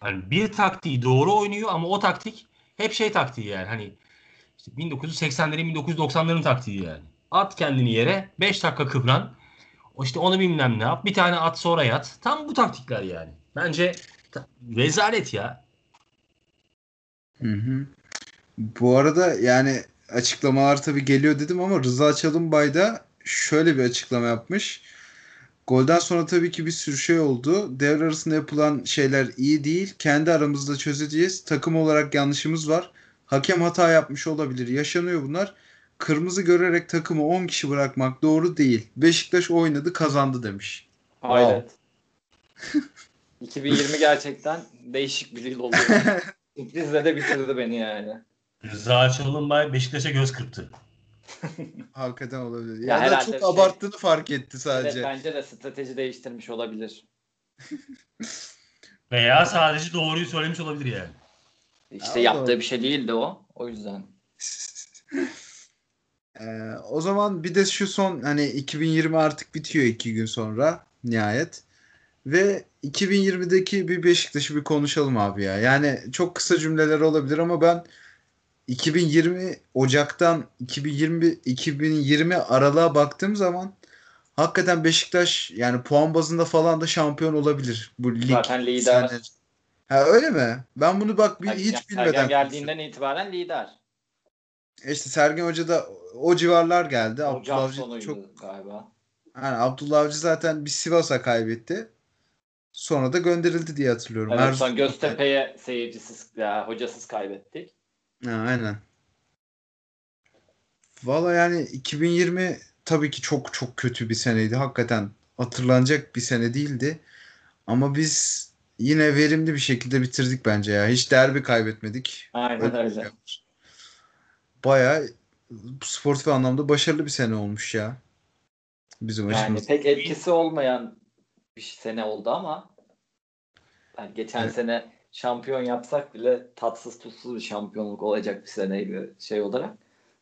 Hani bir taktiği doğru oynuyor ama o taktik hep şey taktiği yani hani işte 1980'lerin 1990'ların taktiği yani. At kendini yere 5 dakika kıvran. İşte onu bilmem ne yap. Bir tane at sonra yat. Tam bu taktikler yani. Bence rezalet ya. Hı hı. Bu arada yani açıklamalar tabii geliyor dedim ama Rıza Çalınbay da şöyle bir açıklama yapmış. Golden sonra tabii ki bir sürü şey oldu. Devre arasında yapılan şeyler iyi değil. Kendi aramızda çözeceğiz. Takım olarak yanlışımız var. Hakem hata yapmış olabilir. Yaşanıyor bunlar. Kırmızı görerek takımı 10 kişi bırakmak doğru değil. Beşiktaş oynadı kazandı demiş. Hayret. 2020 gerçekten değişik bir yıl oldu. Sürprizle de bitirdi beni yani. Rıza Çalınbay Beşiktaş'a göz kırptı. Hakikaten olabilir. Ya Ya, da çok şey- abarttığını fark etti sadece. Evet, bence de strateji değiştirmiş olabilir. Veya sadece doğruyu söylemiş olabilir yani. İşte Ya, yaptığı doğru. bir şey değildi o. O yüzden. Ee, o zaman bir de şu son hani 2020 artık bitiyor iki gün sonra nihayet. Ve 2020'deki bir Beşiktaş'ı bir konuşalım abi ya. Yani çok kısa cümleler olabilir ama ben 2020 Ocak'tan 2020 2020 aralığa baktığım zaman hakikaten Beşiktaş yani puan bazında falan da şampiyon olabilir bu lig. Zaten lider. sene- Ha öyle mi? Ben bunu bak bir, Yani hiç Sergen bilmeden geldiğinden itibaren lider. İşte Sergen Hoca da o civarlar geldi. Abdullah Ocak Avcı çok galiba. yani Abdullah Avcı zaten bir Sivas'a kaybetti. Sonra da gönderildi diye hatırlıyorum. Evet, Erzurum- son Göztepe'ye seyircisiz, ya, hocasız kaybettik. Ha, aynen. Valla yani 2020 tabii ki çok çok kötü bir seneydi. Hakikaten hatırlanacak bir sene değildi. Ama biz yine verimli bir şekilde bitirdik bence ya. Hiç derbi kaybetmedik. Aynen Öyle öyle. Bayağı sportif anlamda başarılı bir sene olmuş ya. Bizim Yani açımızdan. pek etkisi olmayan bir sene oldu ama yani geçen Evet. sene şampiyon yapsak bile tatsız tuzsuz bir şampiyonluk olacak bir seneydi şey olarak.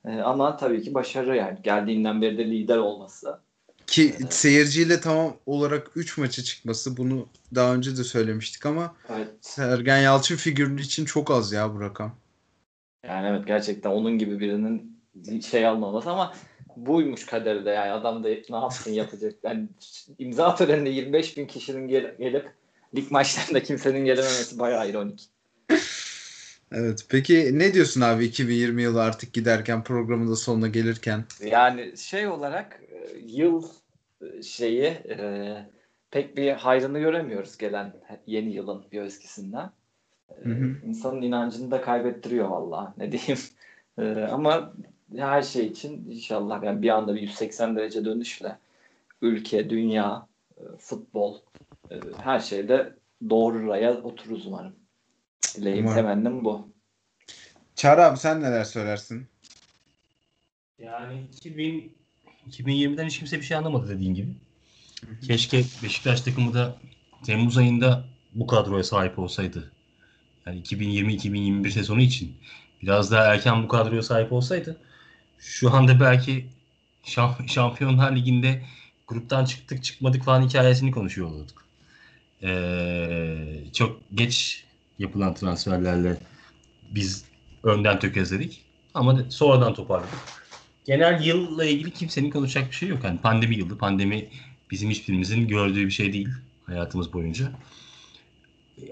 Ee, ama tabii ki başarı yani. Geldiğinden beri de lider olması. Ki Evet. seyirciyle tam olarak 3 maça çıkması bunu daha önce de söylemiştik ama Evet. Sergen Yalçın figürü için çok az ya bu rakam. Yani evet gerçekten onun gibi birinin şey almaması ama buymuş kaderi de yani adam da ne yapsın yapacak. Yani imza töreninde 25 bin kişinin gel- gelip lig maçlarında kimsenin gelememesi bayağı ironik. Evet. Peki ne diyorsun abi 2020 yılı artık giderken programın da sonuna gelirken? Yani şey olarak e, yıl e, şeyi e, pek bir hayrını göremiyoruz gelen yeni yılın bir eskisinden. Hı hı. İnsanın inancını da kaybettiriyor vallahi ne diyeyim. E, ama her şey için inşallah yani bir anda bir 180 derece dönüşle ülke, dünya, e, futbol e, her şeyde doğru raya otururuz umarım. Dileğim Umarım. temennim bu. Çağrı abi sen neler söylersin? Yani 2000, 2020'den hiç kimse bir şey anlamadı dediğin gibi. Keşke Beşiktaş takımı da Temmuz ayında bu kadroya sahip olsaydı. Yani 2020-2021 sezonu için biraz daha erken bu kadroya sahip olsaydı şu anda belki şamp- Şampiyonlar Ligi'nde gruptan çıktık çıkmadık falan hikayesini konuşuyor olurduk. Ee, çok geç yapılan transferlerle biz önden tökezledik ama sonradan toparladık. Genel yılla ilgili kimsenin konuşacak bir şey yok. Yani pandemi yılı, pandemi bizim hiçbirimizin gördüğü bir şey değil hayatımız boyunca.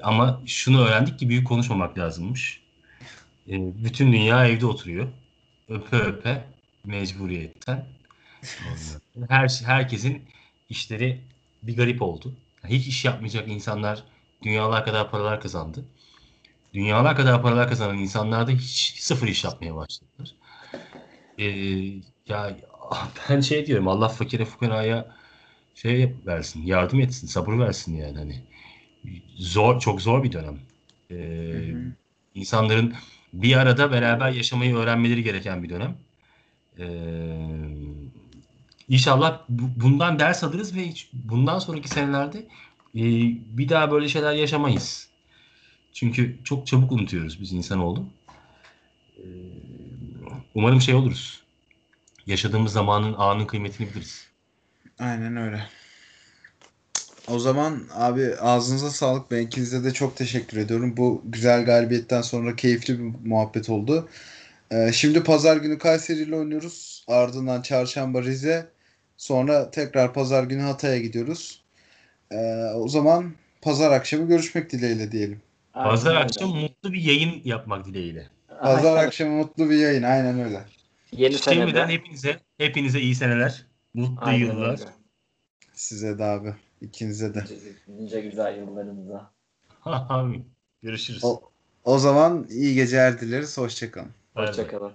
Ama şunu öğrendik ki büyük konuşmamak lazımmış. Ee, bütün dünya evde oturuyor. Öpe öpe mecburiyetten. Her herkesin işleri bir garip oldu. Hiç iş yapmayacak insanlar dünyalar kadar paralar kazandı. Dünyalar kadar paralar kazanan insanlar da hiç sıfır iş yapmaya başladılar. Ee, ya ben şey diyorum Allah fakire fukaraya şey versin, yardım etsin, sabır versin yani hani. Zor, çok zor bir dönem. Ee, Hı hı. insanların bir arada beraber yaşamayı öğrenmeleri gereken bir dönem. Ee, inşallah bu- bundan ders alırız ve hiç bundan sonraki senelerde e, bir daha böyle şeyler yaşamayız. Çünkü çok çabuk unutuyoruz biz insanoğlu. Ee, umarım şey oluruz. Yaşadığımız zamanın anın kıymetini biliriz. Aynen öyle. O zaman abi ağzınıza sağlık. Ben ikinize de çok teşekkür ediyorum. Bu güzel galibiyetten sonra keyifli bir muhabbet oldu. Ee, şimdi pazar günü Kayseri ile oynuyoruz. Ardından çarşamba Rize. Sonra tekrar pazar günü Hatay'a gidiyoruz. Ee, o zaman pazar akşamı görüşmek dileğiyle diyelim. Pazar Aynen akşam öyle. mutlu bir yayın yapmak dileğiyle. Pazar Aynen. akşamı mutlu bir yayın. Aynen öyle. Yeni Şimdiden senede. hepinize hepinize iyi seneler. Mutlu Aynen yıllar. öyle. Size de abi. İkinize de. Nice güzel yıllarınıza. Abi, Görüşürüz. O, o zaman iyi geceler dileriz. Hoşçakalın. Hoşçakalın.